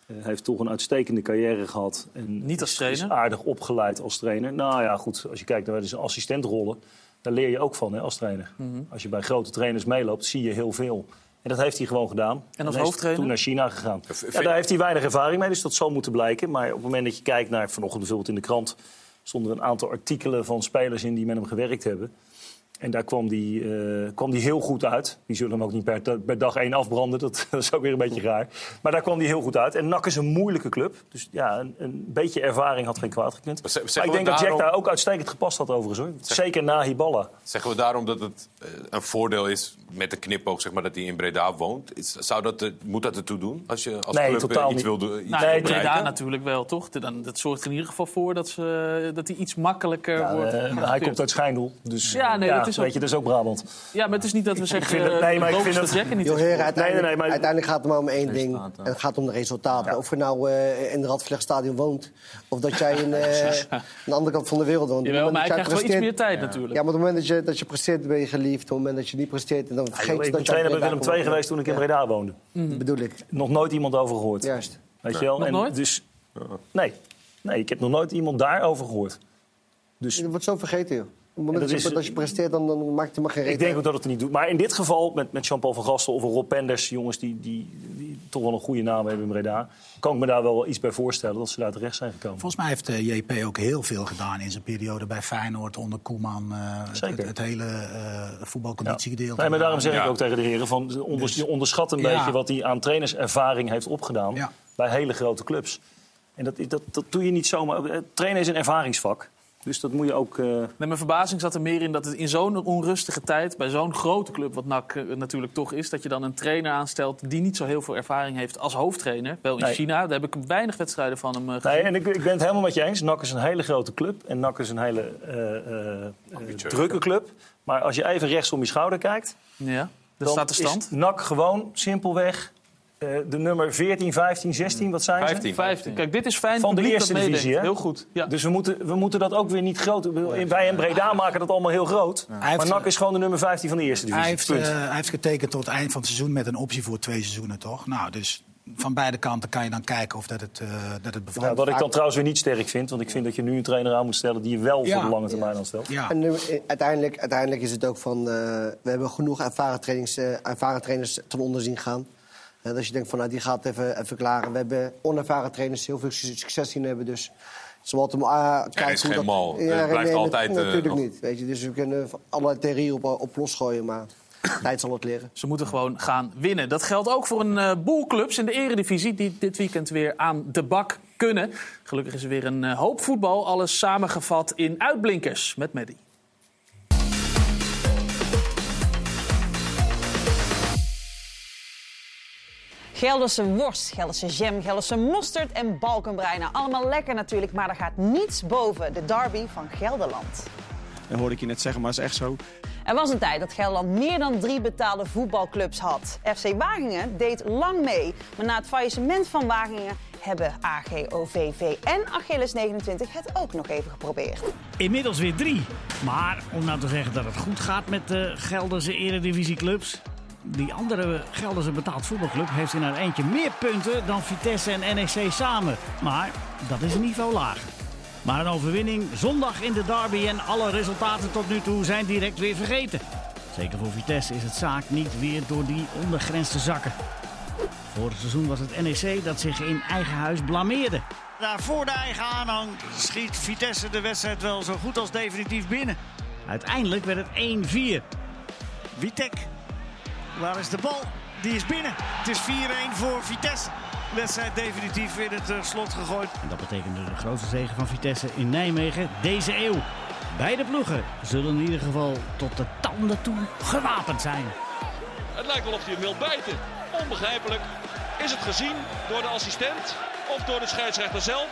Hij heeft toch een uitstekende carrière gehad. En Niet als is- trainer? Is aardig opgeleid als trainer. Nou ja, goed. Als je kijkt naar zijn assistentrollen, daar leer je ook van hè, als trainer. Mhm. Als je bij grote trainers meeloopt, zie je heel veel. En dat heeft hij gewoon gedaan. En als is hoofdtrainer? toen naar China gegaan. Ja, daar heeft hij weinig ervaring mee, dus dat zal moeten blijken. Maar op het moment dat je kijkt naar vanochtend bijvoorbeeld in de krant... stonden er een aantal artikelen van spelers in die met hem gewerkt hebben. En daar kwam die, eh, kwam die heel goed uit. Die zullen hem ook niet per, per dag één afbranden. Dat, dat is ook weer een beetje raar. Maar daar kwam die heel goed uit. En NAC is een moeilijke club. Dus ja, een, een beetje ervaring had geen kwaad gekund. Maar ik denk dat Jack daar ook uitstekend gepast had overigens. Hoor. Zeker na Hiballa. Zeggen we daarom dat het eh, een voordeel is met de knipoog zeg maar, dat hij in Breda woont? Is, zou dat, er- moet dat ertoe doen als je als Nee, club eh, totaal iets niet. wil doen? Nou, in Breda natuurlijk wel, toch? Dan, dat zorgt er in ieder geval voor dat, ze, dat hij iets makkelijker Ja, wordt. eh, hij komt uit Schijndel. Dus Ja, nee, dat is ook- weet je, dat is ook Brabant. Ja, maar het is niet dat we zeggen... vind het- eh, nee, maar ik logisch vind dat het- Jack er niet heren, uiteindelijk, nee, maar- uiteindelijk gaat het maar om één ding. En het gaat om de resultaten. Of je nou eh, in het Radvlechtstadion woont. Of dat jij in, eh, aan de andere kant van de wereld woont. Jawel, maar hij krijgt jij wel iets presteert- meer tijd natuurlijk. Ja, maar op het moment dat je, dat je presteert ben je geliefd. Op het moment dat je niet presteert, dan vergeet je ik dat ben je trainer bij Willem II geweest toen ik in Breda woonde. Dat bedoel ik. Nog nooit iemand over gehoord. Juist. Weet je wel? Nog En nooit? Dus, nee. nee, ik heb nog nooit iemand daarover gehoord. Dus Je wordt zo vergeten, joh. Op het moment dat dat, je, is- dat je presteert, dan, dan maakt het maar geen reet ik denk ook dat het er niet doet. Maar in dit geval, met, met Jean-Paul van Gastel of een Rob Penders... jongens die, die, die toch wel een goede naam hebben in Breda... kan ik me daar wel iets bij voorstellen dat ze daar terecht zijn gekomen. Volgens mij heeft eh, JP ook heel veel gedaan in zijn periode bij Feyenoord onder Koeman. eh, het- Zeker. Het, het hele eh voetbalconditiegedeelte. Nee, maar daarom zeg Ja. ik ook tegen de heren... Van, onder, Dus- je onderschat een Ja. beetje wat hij aan trainerservaring heeft opgedaan... Ja. bij hele grote clubs. En dat, dat, dat doe je niet zomaar. Eh, Trainen is een ervaringsvak. Dus dat moet je ook... eh, Nee, mijn verbazing zat er meer in dat het in zo'n onrustige tijd... bij zo'n grote club, wat NAC eh, natuurlijk toch is... dat je dan een trainer aanstelt die niet zo heel veel ervaring heeft als hoofdtrainer. Wel in Nee. China, daar heb ik weinig wedstrijden van hem eh, gezien. Nee, en ik, ik ben het helemaal met je eens. NAC is een hele grote club. En NAC is een hele eh, eh, eh, drukke club. Maar als je even rechts om je schouder kijkt... Ja, dan staat de stand. is NAC gewoon simpelweg eh, de nummer 14, 15, 16. Wat zijn 15. ze? 15. Kijk, dit is fijn Van de eerste divisie, hè? Heel goed. Ja. Dus we moeten, we moeten dat ook weer niet groot... Wij en Breda maken dat allemaal heel groot. Maar NAC is gewoon de nummer 15 van de eerste divisie. Hij heeft, Punt. eh, hij heeft getekend tot het eind van het seizoen met een optie voor twee seizoenen, toch? Nou, dus van beide kanten kan je dan kijken of dat het, eh, dat het bevalt. Nou, wat ik dan trouwens weer niet sterk vind. Want ik vind dat je nu een trainer aan moet stellen... die je wel Ja. voor de lange termijn aanstelt. ja. En uiteindelijk, uiteindelijk is het ook van... eh, we hebben genoeg ervaren, trainings, ervaren trainers ten onder zien gaan. Eh, dat je denkt van, nou, die gaat even, even klaren. We hebben onervaren trainers die heel veel su- succes zien hebben. Dus ze moeten maar ah, kijken is hoe geen mal. Het blijft nee, altijd, eh, Natuurlijk niet. Weet je. Dus we kunnen allerlei theorieën op, op losgooien, maar tijd zal het leren. Ze moeten gewoon gaan winnen. Dat geldt ook voor een eh boel clubs in de eredivisie... die dit weekend weer aan de bak kunnen. Gelukkig is er weer een eh, hoop voetbal. Alles samengevat in Uitblinkers met Maddy. Gelderse worst, Gelderse jam, Gelderse mosterd en balkenbrein. Nou, allemaal lekker natuurlijk, maar er gaat niets boven de derby van Gelderland. Dat hoorde ik je net zeggen, maar is echt zo. Er was een tijd dat Gelderland meer dan drie betaalde voetbalclubs had. FC Wageningen deed lang mee, maar na het faillissement van Wageningen hebben AGOVV en Achilles 29 het ook nog even geprobeerd. Inmiddels weer drie. Maar om nou te zeggen dat het goed gaat met de Gelderse eredivisieclubs... die andere Gelderse betaald voetbalclub heeft in haar eentje meer punten dan Vitesse en NEC samen. Maar dat is een niveau lager. Maar een overwinning zondag in de derby en alle resultaten tot nu toe zijn direct weer vergeten. Zeker voor Vitesse is het zaak niet weer door die ondergrens te zakken. Vorig seizoen was het NEC dat zich in eigen huis blameerde. Daar voor de eigen aanhang schiet Vitesse de wedstrijd wel zo goed als definitief binnen. Uiteindelijk werd het 1-4. Witek, waar is de bal? Die is binnen. Het is 4-1 voor Vitesse. De wedstrijd definitief in het eh, slot gegooid. En dat betekende de grootste zege van Vitesse in Nijmegen deze eeuw. Beide ploegen zullen in ieder geval tot de tanden toe gewapend zijn. Het lijkt wel of hij hem wil bijten. Onbegrijpelijk. Is het gezien door de assistent of door de scheidsrechter zelf?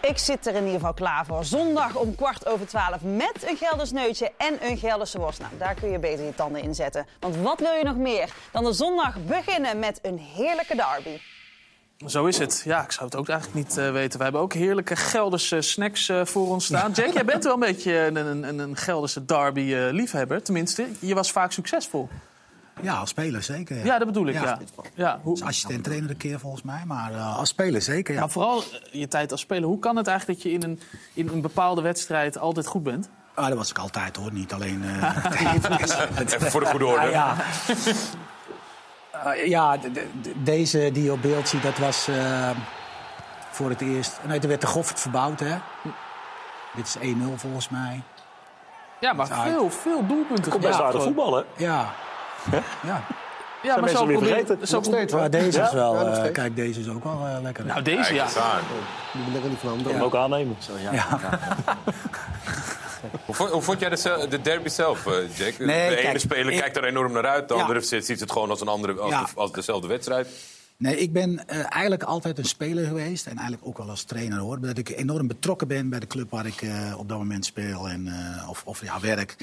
Ik zit er in ieder geval klaar voor. Zondag om kwart over twaalf met een Gelders neutje en een Gelderse worst. Nou, daar kun je beter je tanden in zetten. Want wat wil je nog meer dan de zondag beginnen met een heerlijke derby? Zo is het. Ja, ik zou het ook eigenlijk niet eh, weten. We hebben ook heerlijke Gelderse snacks eh, voor ons staan. Jack, jij bent wel een beetje een, een, een Gelderse derby-liefhebber. Tenminste, je was vaak succesvol. Ja, als speler zeker. Ja, Ja, dat bedoel ik, ja. ja. hoe, Als assistent-trainer een keer volgens mij, maar eh, als speler zeker. Ja. maar vooral eh, je tijd als speler. Hoe kan het eigenlijk dat je in een, in een bepaalde wedstrijd altijd goed bent? Ah, dat was ik altijd hoor, niet alleen eh. Even voor de goede orde. Ah, ja. Eh, ja, de- de- de- deze die je op beeld ziet, dat was eh, voor het eerst. Nee, er werd de Goffert verbouwd, hè? Dit is 1-0 volgens mij. Ja, maar veel, veel doelpunten. Komt best aardig voetballen. Ja. Ja. Ja, Zijn maar mensen zo weer vergeten? zo Nog steeds, hoor. Maar deze Ja? is wel. Ja, eh, kijk, deze is ook wel eh, lekker. Nou, deze ja. Die ben ik er niet van. Kan hem ook aannemen. Hoe, vond, hoe vond jij de, de derby zelf, eh, Jack? Nee, de ene kijk, speler ik- kijkt er enorm naar uit, de Ja. andere ziet, het gewoon als, een andere, als, Ja. de- als dezelfde wedstrijd. Nee, ik ben eh, eigenlijk altijd een speler geweest. En eigenlijk ook wel als trainer hoor. Dat ik enorm betrokken ben bij de club waar ik eh, op dat moment speel. En, eh, of, of ja, werk.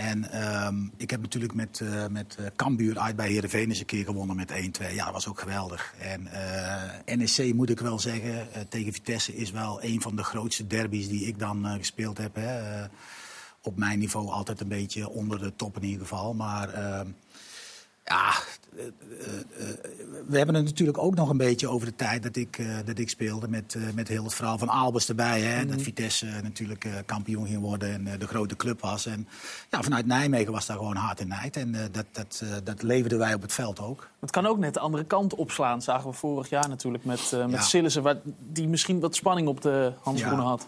En ehm, ik heb natuurlijk met, eh met eh, Cambuur uit bij Heerenveen eens een keer gewonnen met 1-2. Ja, dat was ook geweldig. En eh, NEC moet ik wel zeggen, eh, tegen Vitesse is wel een van de grootste derbies die ik dan eh, gespeeld heb. Hè. Eh, op mijn niveau altijd een beetje onder de top in ieder geval. Maar ehm, ja, eh, eh, eh, we hebben het natuurlijk ook nog een beetje over de tijd dat ik, eh, dat ik speelde. Met, eh, met heel het verhaal van Albers erbij. Hè? Dat Vitesse eh, natuurlijk eh, kampioen ging worden en de grote club was. En ja, vanuit Nijmegen was daar gewoon hard en nijd. En dat, dat, dat leverden wij op het veld ook. Het kan ook net de andere kant opslaan. Zagen we vorig jaar natuurlijk met, met Ja. Sillissen, waar, die misschien wat spanning op de handschoenen Ja. had.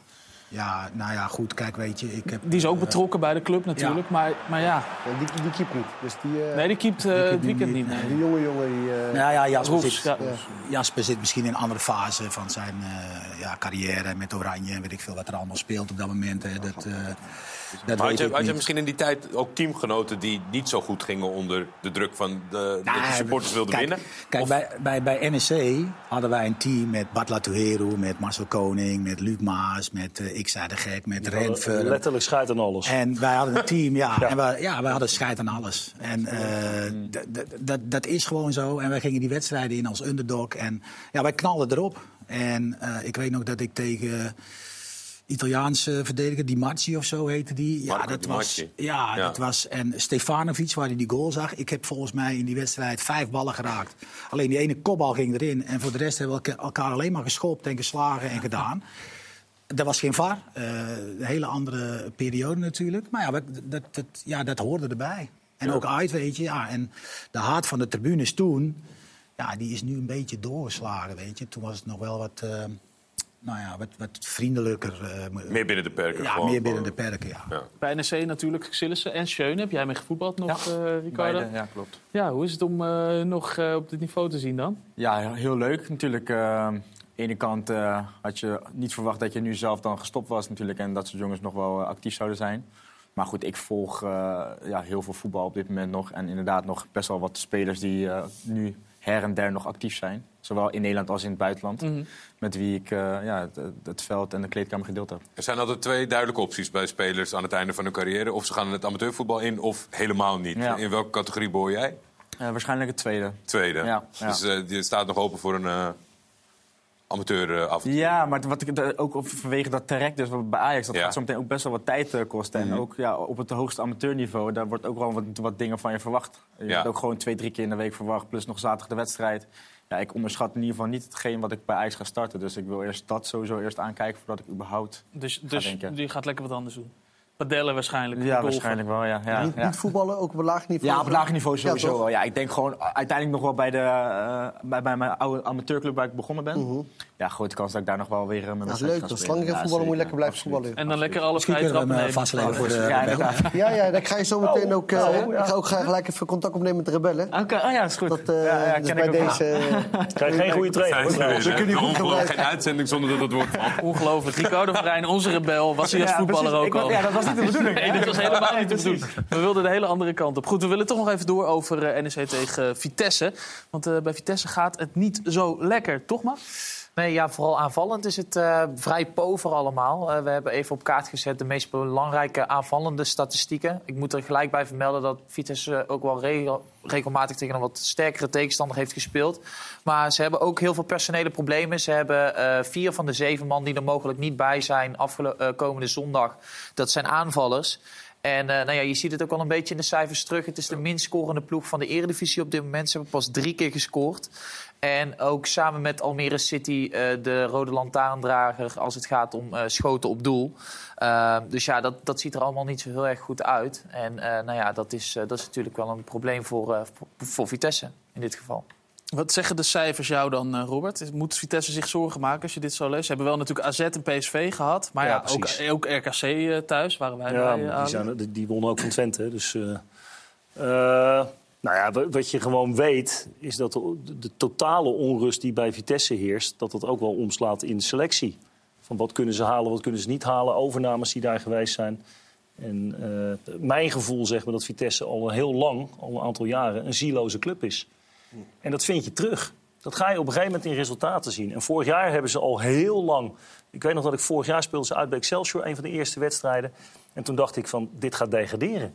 Ja, nou ja, goed, kijk, weet je. Ik heb, Die is ook eh, betrokken bij de club natuurlijk. Maar, maar ja, Ja, die, die keept niet. Dus die, eh, nee, die keept eh, het weekend niet. nee. die jonge jongen die... eh, Nou ja, Jasper, Roefs, zit, ja. Jasper zit misschien in een andere fase van zijn eh, ja, carrière met Oranje. En weet ik veel wat er allemaal speelt op dat moment. Hè. Dat, eh, dat Maar had je, ik had je niet. misschien in die tijd ook teamgenoten die niet zo goed gingen onder de druk van de, dat de Nou, supporters wilden kijk, winnen? Kijk, Of- bij, bij, bij NEC hadden wij een team met Bart Latuheru, met Marcel Koning, met Luc Maas, met uh, Ik zei de Gek, met Renfer. Letterlijk scheidt aan alles. En wij hadden een team, ja. Ja. En wij, ja, wij hadden scheid aan alles. En eh, dat- dat is gewoon zo. En wij gingen die wedstrijden in als underdog. En ja, wij knalden erop. En eh, ik weet nog dat ik tegen Italiaanse verdediger, Di Marci of zo heette die. Ja, Marco dat Di was. Ja, Ja. dat was. En Stefanovic, waar hij die goal zag. Ik heb volgens mij in die wedstrijd vijf ballen geraakt. Alleen die ene kopbal ging erin. En voor de rest hebben we elka- elkaar alleen maar geschopt en geslagen en gedaan. Er was geen VAR. eh, een hele andere periode natuurlijk. Maar ja, dat, dat, dat, ja, dat hoorde erbij. En ook uit, weet je. Ja, en de haat van de tribunes toen... Ja, die is nu een beetje doorgeslagen, weet je. Toen was het nog wel wat... eh, nou ja, wat, wat vriendelijker. eh, Meer binnen de perken. ja, gewoon, meer binnen de perken, ja. Ja. Bij NEC natuurlijk Sillissen en Schöne. Heb jij mee gevoetbald nog, eh Ricardo? Beide, ja, klopt. Ja, hoe is het om eh, nog eh, op dit niveau te zien dan? Ja, heel leuk natuurlijk. aan de ene kant eh, had je niet verwacht dat je nu zelf dan gestopt was natuurlijk... en dat soort jongens nog wel actief zouden zijn. Maar goed, ik volg ja, heel veel voetbal op dit moment nog. En inderdaad nog best wel wat spelers die eh, nu her en der nog actief zijn. Zowel in Nederland als in het buitenland. Mhm. Met wie ik eh, ja, het, het veld en de kleedkamer gedeeld heb. Er zijn altijd twee duidelijke opties bij spelers aan het einde van hun carrière. Of ze gaan het amateurvoetbal in, of helemaal niet. Ja. In welke categorie behoor jij? Eh, waarschijnlijk het tweede. Tweede. Ja, ja. Dus eh, je staat nog open voor een eh amateur eh, af. Ja, maar wat ik ook op- vanwege dat traject dus bij Ajax, dat Ja. gaat zo meteen ook best wel wat tijd eh, kosten. Mhm. En ook ja, op het hoogste amateurniveau, daar wordt ook wel wat, wat dingen van je verwacht. Je Ja. wordt ook gewoon twee, drie keer in de week verwacht, plus nog zaterdag de wedstrijd. Ja, ik onderschat in ieder geval niet hetgeen wat ik bij Ajax ga starten. Dus ik wil eerst dat sowieso eerst aankijken voordat ik überhaupt Dus, ga dus denken. die gaat lekker wat anders doen. Padellen waarschijnlijk. Ja, waarschijnlijk wel, ja. ja, niet, ja. niet voetballen, ook op een laag niveau. Ja, op laag niveau Ja, sowieso toch? wel. Ja, ik denk gewoon uiteindelijk nog wel bij, de, eh, bij, bij mijn oude amateurclub waar ik begonnen ben. Ja, grote kans dat ik daar nog wel weer uh, mijn Dat is wedstrijd leuk. kan spelen. geen Ja, voetballen moet je lekker blijven Absoluut. voetballen. En dan lekker alle Misschien vrije kunnen we trappen nemen. eh, vastleggen voor de Ja. Ja, ja, dan ga je zo meteen ook... eh, oh, ja. Ik ga ook gelijk even contact opnemen met de rebellen. Oké, oh ja, is goed. Dat, eh, ja, ja, dus bij deze... eh, Krijg geen goede trainer. hoor, trouwens. Dan kun je goed gebruiken. geen uitzending zonder dat het wordt. Ongelooflijk. Ricardo Verijn, onze rebel, was hij als Ja, voetballer ook al. Ja, dat was niet de bedoeling. Nee, dit was helemaal niet de bedoeling. We wilden de hele andere kant op. Goed, we willen toch nog even door over eh, NEC tegen eh, Vitesse. Want eh, bij Vitesse gaat het niet zo lekker, toch maar? Nee, ja, vooral aanvallend is het eh, vrij pover allemaal. Eh, we hebben even op kaart gezet de meest belangrijke aanvallende statistieken. Ik moet er gelijk bij vermelden dat Vitesse eh, ook wel regel- regelmatig tegen een wat sterkere tegenstander heeft gespeeld. Maar ze hebben ook heel veel personele problemen. Ze hebben vier van de zeven man die er mogelijk niet bij zijn afkomende zondag. Dat zijn aanvallers. En eh, nou ja, je ziet het ook wel een beetje in de cijfers terug. Het is de minst scorende ploeg van de Eredivisie op dit moment. Ze hebben pas drie keer gescoord. En ook samen met Almere City eh, de rode lantaarndrager als het gaat om eh, schoten op doel. Eh, dus ja, dat, dat ziet er allemaal niet zo heel erg goed uit. En nou ja, dat is, dat is natuurlijk wel een probleem voor, voor, voor Vitesse in dit geval. Wat zeggen de cijfers jou dan, eh, Robert? Moet Vitesse zich zorgen maken als je dit zo leest? Ze hebben wel natuurlijk AZ en PSV gehad. Maar Ja, ja, ook, ook RKC eh, thuis waren wij Ja, bij. die, zijn, die, wonnen ook van Twente. Dus, eh, nou ja, wa- wat je gewoon weet, is dat de, de totale onrust die bij Vitesse heerst... dat dat ook wel omslaat in de selectie. Van wat kunnen ze halen, wat kunnen ze niet halen. Overnames die daar geweest zijn. En mijn gevoel zegt me dat Vitesse al heel lang, al een aantal jaren... een zieloze club is. En dat vind je terug. Dat ga je op een gegeven moment in resultaten zien. En vorig jaar hebben ze al heel lang... Ik weet nog dat ik vorig jaar speelde ze uit bij Excelsior, een van de eerste wedstrijden. En toen dacht ik van, dit gaat degraderen.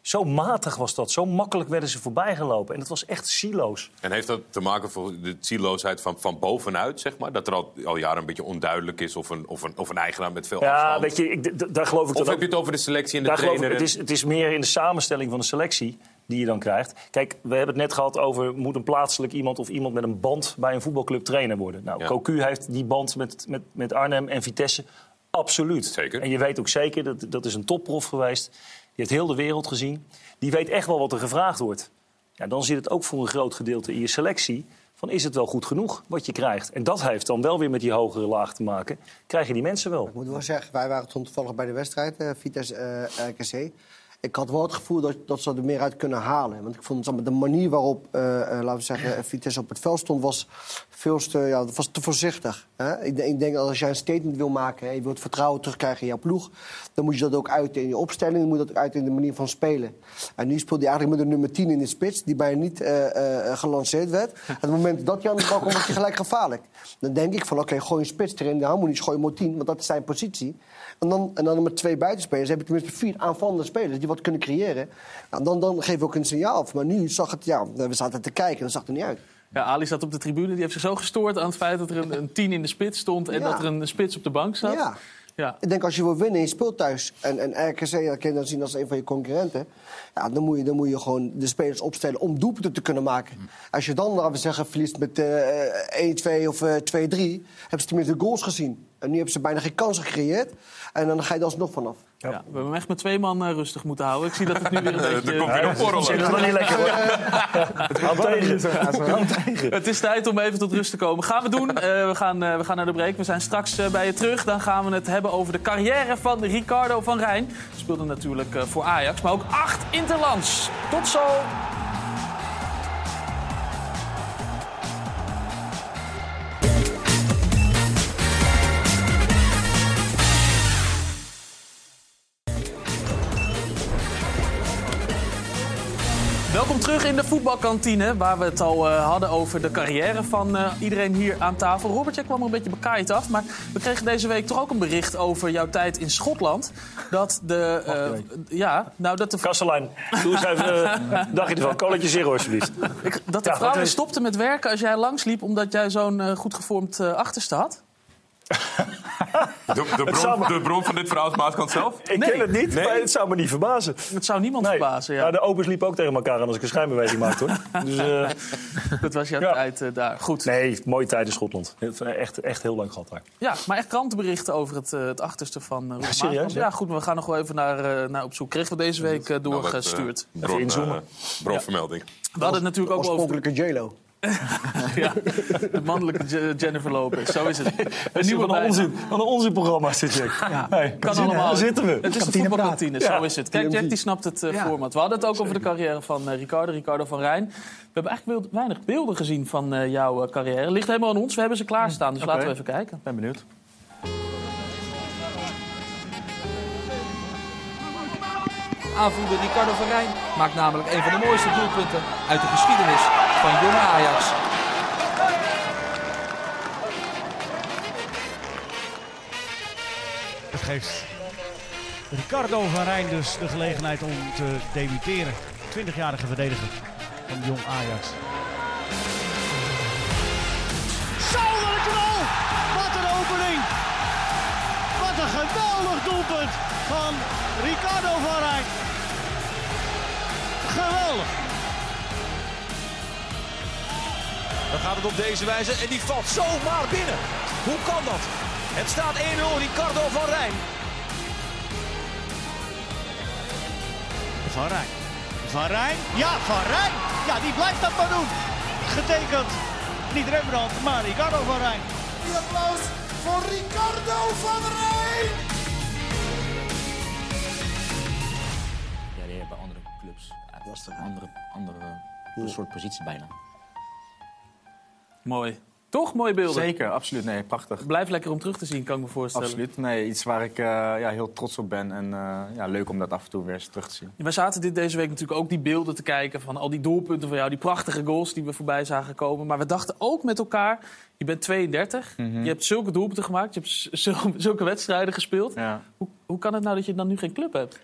Zo matig was dat. Zo makkelijk werden ze voorbijgelopen. En dat was echt siloos. En heeft dat te maken voor de zieloosheid van, van bovenuit, zeg maar? Dat er al, al jaren een beetje onduidelijk is of een, of een, of een eigenaar met veel Ja, afstand? weet je, ik, daar geloof ik Of heb ook- je het over de selectie en de Daar geloof ik, trainer? het, is, het is meer in de samenstelling van de selectie die je dan krijgt. Kijk, we hebben het net gehad over... moet een plaatselijk iemand of iemand met een band... bij een voetbalclub trainer worden. Nou, Ja. Cocu heeft die band met, met, met Arnhem en Vitesse. Absoluut. Zeker. En je weet ook zeker, dat, dat is een topprof geweest. Die heeft heel de wereld gezien. Die weet echt wel wat er gevraagd wordt. Ja, dan zit het ook voor een groot gedeelte in je selectie... van is het wel goed genoeg wat je krijgt? En dat heeft dan wel weer met die hogere laag te maken. Krijg je die mensen wel. Ik moet wel zeggen, wij waren toen toevallig bij de wedstrijd, eh Vitesse eh, RKC. Ik had wel het gevoel dat, dat ze er meer uit kunnen halen. Want ik vond de manier waarop, eh, eh, laten we zeggen, Vitesse op het veld stond, was veel te, ja, was te voorzichtig. Hè? Ik, denk- ik denk dat als jij een statement wil maken en je wilt vertrouwen terugkrijgen in jouw ploeg, dan moet je dat ook uiten in je opstelling, dan moet je dat ook uiten in de manier van spelen. En nu speelde hij eigenlijk met een nummer 10 in de spits, die bijna niet eh, gelanceerd werd. Op het moment dat je aan de bal komt, word je gelijk gevaarlijk. Dan denk ik van, oké, gooi een spits erin, de harmonies, gooi maar 10, want dat is zijn positie. En dan, en dan met twee buitenspelers heb je tenminste vier aanvallende spelers die wat kunnen creëren. Nou, dan, dan geef je ook een signaal af. Maar nu zag het, ja, we zaten te kijken en dat zag er niet uit. Ja, Ali zat op de tribune. Die heeft zich zo gestoord aan het feit dat er een, een tien in de spits stond... en Ja. dat er een spits op de bank zat. Ja. Ja. Ik denk als je wil winnen en je speelt thuis... en, en RKC dat kan je dan zien als een van je concurrenten... Ja, dan, moet je, dan moet je gewoon de spelers opstellen om doelpunten te kunnen maken. Als je dan, laten we zeggen, verliest met eh 1-2 of eh 2-3... hebben ze tenminste goals gezien. En nu hebben ze bijna geen kansen gecreëerd. En dan ga je er alsnog vanaf. Ja. we hebben hem echt met twee man eh, rustig moeten houden. Ik zie dat het nu weer een beetje... Er komt weer een borrel. Er nog niet lekker hoor. Hand tegen. Hand tegen. Het is tijd om even tot rust te komen. Gaan we doen. Eh, we, gaan, eh, we gaan naar de break. We zijn straks eh, bij je terug. Dan gaan we het hebben over de carrière van Ricardo van Rijn. Speelde natuurlijk eh, voor Ajax, maar ook acht interlands. Tot zo. Terug in de voetbalkantine, waar we het al eh, hadden over de carrière van eh, iedereen hier aan tafel. Robert, jij kwam er een beetje bekaaid af, maar we kregen deze week toch ook een bericht over jouw tijd in Schotland. Dat de... eh, ja, nou dat de... Kastelein, doe eens even een dagje ervan. Colletje zero, alsjeblieft. Dat de Ja, vrouwen stopten met werken als jij langsliep omdat jij zo'n goed gevormd eh, achterste had? De, de, bron, de bron van dit verhaal is Maaskant zelf? Ik ken het niet, maar het zou me niet verbazen. Het zou niemand verbazen, ja. Nou, de opers liepen ook tegen elkaar aan als ik een schijnbeweging maakte. Hoor. Dus, eh, Dat was jouw Ja. tijd eh, daar. Goed. nee, mooie tijd in Schotland. Echt, echt heel lang gehad daar. Ja, maar echt krantenberichten over het, eh, het achterste van uh, serieus, ja? Ja, goed, maar we gaan nog wel even naar, eh, naar op zoek. Kregen we deze week Nou, doorgestuurd. bron, inzoomen. eh, bronvermelding. We hadden het natuurlijk ook over Oorspronkelijke J-Lo. ja, de mannelijke Je- Jennifer Lopez. Zo is het. Een Wat nieuwe een bijnaam. onzin, wat een onzinprogramma dit, Jack. Ja. Kan daar allemaal. zitten we. Het is de Kantine voetbalkantine, zo is het. Kijk, Jack die snapt het eh, Ja. format. We hadden het ook over de carrière van eh, Ricardo, Ricardo van Rijn. We hebben eigenlijk weinig beelden gezien van eh, jouw carrière. Ligt helemaal aan ons, we hebben ze klaarstaan. Dus laten we even kijken. ben benieuwd. Aanvoerder Ricardo van Rijn maakt namelijk een van de mooiste doelpunten uit de geschiedenis van jonge Ajax. Het geeft Ricardo van Rijn dus de gelegenheid om te debuteren. 20-jarige verdediger van Jong Ajax. Doelpunt van Ricardo van Rijn. Geweldig! Dan gaat het op deze wijze en die valt zomaar binnen. Hoe kan dat? Het staat 1-0 Ricardo van Rijn. Van Rijn. Van Rijn? Ja, Van Rijn! Ja, die blijft dat maar doen. Getekend. Niet Rembrandt, maar Ricardo van Rijn. Die applaus voor Ricardo van Rijn. Clubs. Dat is een andere, andere soort positie bijna. Mooi. Toch? Mooie beelden. Zeker, absoluut. Nee, prachtig. Blijft lekker om terug te zien, kan ik me voorstellen. Absoluut. Nee, iets waar ik eh, ja, heel trots op ben. En eh, ja, leuk om dat af en toe weer eens terug te zien. Wij zaten dit deze week natuurlijk ook die beelden te kijken van al die doelpunten van jou, die prachtige goals die we voorbij zagen komen. Maar we dachten ook met elkaar, je bent 32, Mhm. je hebt zulke doelpunten gemaakt, je hebt zulke wedstrijden gespeeld. Ja. Hoe, hoe kan het nou dat je dan nu geen club hebt?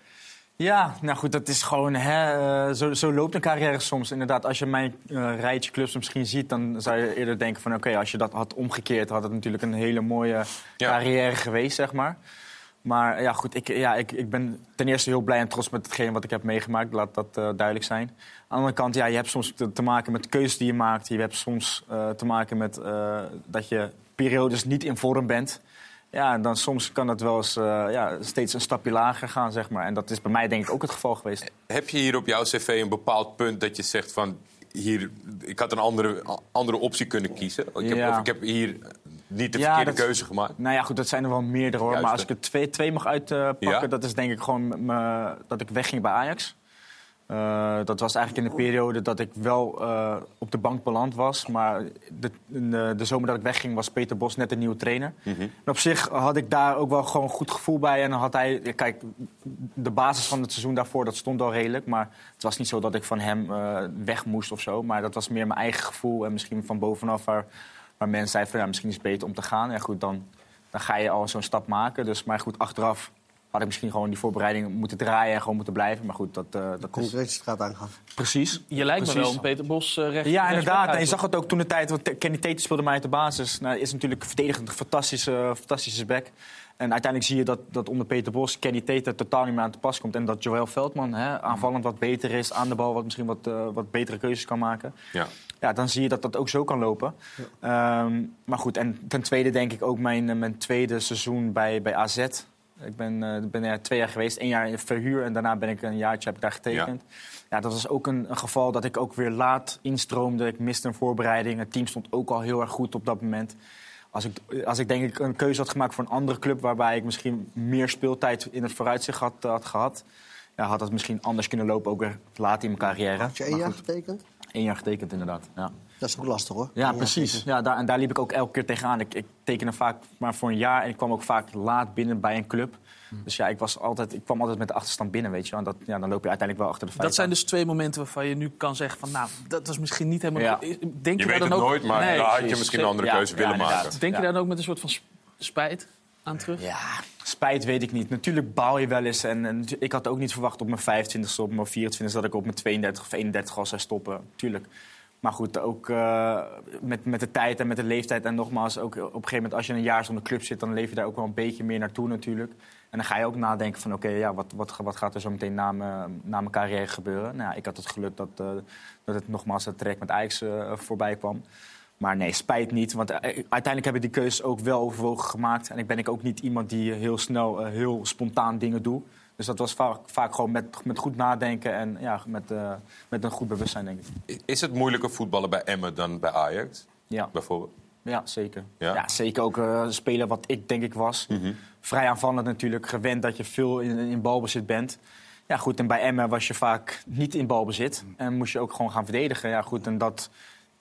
Ja, nou goed, dat is gewoon. Hè, eh, zo, zo loopt een carrière soms. Inderdaad, als je mijn eh, rijtje clubs misschien ziet, dan zou je eerder denken van oké, als je dat had omgekeerd, had het natuurlijk een hele mooie carrière geweest, zeg maar. Maar ja, goed, ik, ja, ik, ik ben ten eerste heel blij en trots met hetgeen wat ik heb meegemaakt. Laat dat eh, duidelijk zijn. Aan de andere kant, ja, je hebt soms te, te maken met keuzes die je maakt. Je hebt soms te maken met dat je periodes niet in vorm bent. Ja, en dan soms kan het wel eens eh, ja, steeds een stapje lager gaan, zeg maar. En dat is bij mij denk ik ook het geval geweest. Heb je hier op jouw cv een bepaald punt dat je zegt van... Hier, ik had een andere, andere optie kunnen kiezen. Ik heb, Ja. Of ik heb hier niet de Ja, verkeerde dat- keuze gemaakt. Nou ja, goed, dat zijn er wel meerdere hoor. Juist, maar als ik er twee, twee mag uitpakken, dat is denk ik gewoon dat ik wegging bij Ajax. Eh, dat was eigenlijk in de periode dat ik wel eh, op de bank beland was. Maar de, de, de zomer dat ik wegging was Peter Bos net een nieuwe trainer. Mhm. En op zich had ik daar ook wel gewoon een goed gevoel bij. En dan had hij, kijk, de basis van het seizoen daarvoor, dat stond al redelijk. Maar het was niet zo dat ik van hem eh, weg moest of zo. Maar dat was meer mijn eigen gevoel en misschien van bovenaf waar, waar mensen zeiden van ja, misschien is het beter om te gaan. Ja goed, dan, dan ga je al zo'n stap maken. Dus, maar goed, achteraf had ik misschien gewoon die voorbereiding moeten draaien en gewoon moeten blijven. Maar goed, dat, eh dat is... Concurrentiestraat aangaan. Precies. Je lijkt me wel een Peter Bos eh, recht. Ja, inderdaad. En je zag het ook toen de tijd, want Kenny Tate speelde mij uit de basis. Nou, is natuurlijk verdedigend een fantastische, fantastische back. En uiteindelijk zie je dat, dat onder Peter Bos Kenny Tate totaal niet meer aan te pas komt. En dat Joël Veldman hè, aanvallend wat beter is, aan de bal wat misschien wat, eh, wat betere keuzes kan maken. Ja. Ja, dan zie je dat dat ook zo kan lopen. Ehm, maar goed, en ten tweede denk ik ook mijn, mijn tweede seizoen bij, bij AZ. Ik ben, eh, ben er twee jaar geweest, één jaar in verhuur en daarna ben ik een jaartje heb ik daar getekend. Ja. dat was ook een, een geval dat ik ook weer laat instroomde. Ik miste een voorbereiding. Het team stond ook al heel erg goed op dat moment. Als ik, als ik denk ik een keuze had gemaakt voor een andere club... waarbij ik misschien meer speeltijd in het vooruitzicht had, had gehad... Ja, had dat misschien anders kunnen lopen, ook weer laat in mijn carrière. Had je één jaar getekend? één jaar getekend, inderdaad. Ja. Dat is ook lastig hoor. Ja, precies. Ja, daar, en daar liep ik ook elke keer tegenaan. Ik, ik tekende vaak maar voor een jaar en ik kwam ook vaak laat binnen bij een club. Dus ja, ik, was altijd, ik kwam altijd met de achterstand binnen, weet je. wel. En dat, ja, dan loop je uiteindelijk wel achter de feiten. Dat zijn dus twee momenten waarvan je nu kan zeggen van... nou, dat was misschien niet helemaal... Ja. Denk Je je, weet daar dan het ook... nooit, maar daar had je misschien een andere keuze ja, willen maken. Denk je Ja. dan ook met een soort van sp- spijt aan terug? Ja, spijt weet ik niet. Natuurlijk baal je wel eens. En, en ik had ook niet verwacht op mijn 25ste, op mijn 24ste... dat ik op mijn 32 of 31 al zou stoppen. Tuurlijk. Maar goed, ook eh, met, met de tijd en met de leeftijd. En nogmaals, ook op een gegeven moment als je een jaar zonder club zit... dan leef je daar ook wel een beetje meer naartoe natuurlijk. En dan ga je ook nadenken van... oké, ja, wat, wat, wat gaat er zo meteen na mijn, na mijn carrière gebeuren? Nou, ja, ik had het geluk dat, eh, dat het nogmaals het traject met Ajax eh, voorbij kwam. Maar nee, spijt niet. Want uiteindelijk heb ik die keuze ook wel overwogen gemaakt. En ik ben ik ook niet iemand die heel snel, heel spontaan dingen doet. Dus dat was vaak, vaak gewoon met, met goed nadenken en ja, met, eh, met een goed bewustzijn, denk ik. Is het moeilijker voetballen bij Emmen dan bij Ajax? Ja. Bijvoorbeeld? Ja, zeker. Ja? Ja? zeker ook eh spelen wat ik denk ik was. Vrij aanvallend natuurlijk, gewend dat je veel in, in balbezit bent. Ja, goed, en bij Emmen was je vaak niet in balbezit. En moest je ook gewoon gaan verdedigen. Ja, goed, en dat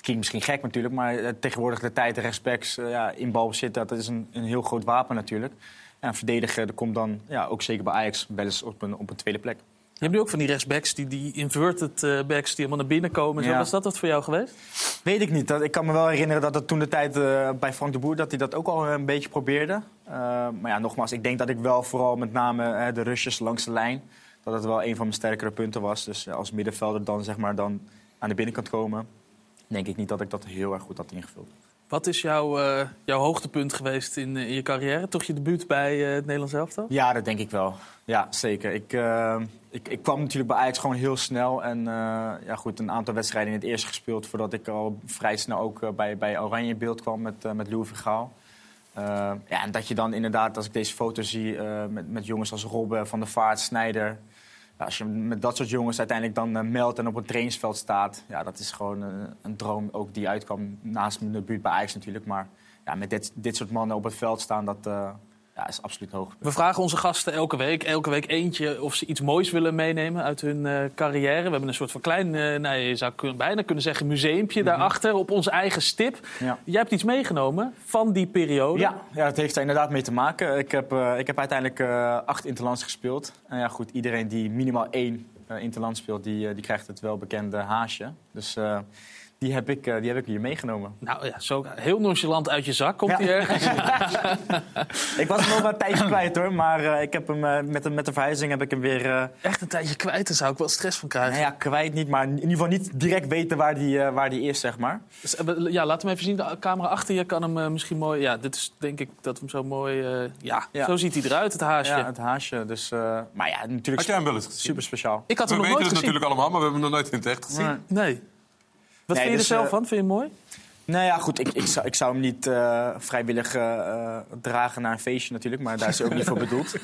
klinkt misschien gek natuurlijk, maar eh, tegenwoordig de tijd en respects ja, in balbezit, dat is een, een heel groot wapen natuurlijk. Ja, verdedigen, dat komt dan ja, ook zeker bij Ajax wel eens op een, op een tweede plek. Je hebt nu ook van die rechtsbacks, die, die inverted eh, backs... die helemaal naar binnen komen. Zo. Ja. Was dat wat voor jou geweest? Weet ik niet. Dat, ik kan me wel herinneren dat het toen de tijd eh, bij Frank de Boer... dat hij dat ook al een beetje probeerde. Eh, maar ja, nogmaals, ik denk dat ik wel vooral met name de rushes langs de lijn... dat het wel een van mijn sterkere punten was. Dus als middenvelder dan, zeg maar, dan aan de binnenkant komen... denk ik niet dat ik dat heel erg goed had ingevuld. Wat is jouw, eh, jouw hoogtepunt geweest in, eh, in je carrière? Toch je debuut bij eh, het Nederlands elftal? Ja, dat denk ik wel. Ja, zeker. Ik, eh, ik, ik kwam natuurlijk bij Ajax gewoon heel snel. En ja, goed, een aantal wedstrijden in het eerste gespeeld... voordat ik al vrij snel ook bij, bij Oranje beeld kwam met, met Louis van Gaal. Eh, ja, en dat je dan inderdaad, als ik deze foto zie... met, met jongens als Robben, Van der Vaart, Snijder... Als je met dat soort jongens uiteindelijk dan eh, meldt en op een trainingsveld staat... ja, dat is gewoon eh, een droom ook die uitkwam naast mijn debuut bij Ajax natuurlijk. Maar ja, met dit, dit soort mannen op het veld staan, dat eh, ja, is absoluut hoog. We vragen onze gasten elke week, elke week eentje... of ze iets moois willen meenemen uit hun eh, carrière. We hebben een soort van klein, eh, nou, je zou kun- bijna kunnen zeggen... museumpje daarachter op onze eigen stip. Ja. Jij hebt iets meegenomen van die periode. Ja, ja, het heeft er inderdaad mee te maken. Ik heb, eh, ik heb uiteindelijk acht interlands gespeeld. En ja, goed, iedereen die minimaal één interland speelt, die, die krijgt het welbekende haasje. Dus die, heb ik, eh, die heb ik hier meegenomen. Nou ja, zo heel nonchalant uit je zak komt hij ergens. Ik was hem nog maar een tijdje kwijt hoor, maar eh, ik heb hem, eh, met, de, met de verhuizing heb ik hem weer... eh, Echt een tijdje kwijt, daar zou ik wel stress van krijgen. nou ja, kwijt niet, maar in ieder geval niet direct weten waar die, eh, waar die is, zeg maar. Dus, ja, laat hem even zien. De camera achter je kan hem misschien mooi... Ja, dit is denk ik dat we hem zo mooi... eh, ja, Ja. zo ziet hij eruit, het haasje. Ja, het haasje. Dus, eh, maar ja, natuurlijk Had jij hem wel eens gezien? super speciaal. Ik had We hem nog weten nooit het gezien. natuurlijk allemaal, maar we hebben hem nog nooit in het echt gezien. Nee. Nee. Wat Nee, vind je dus, er zelf eh, van? Vind je hem mooi? Nou ja, goed, ik, ik, zou, ik zou hem niet eh, vrijwillig eh, dragen naar een feestje natuurlijk, maar daar is hij ook niet voor bedoeld.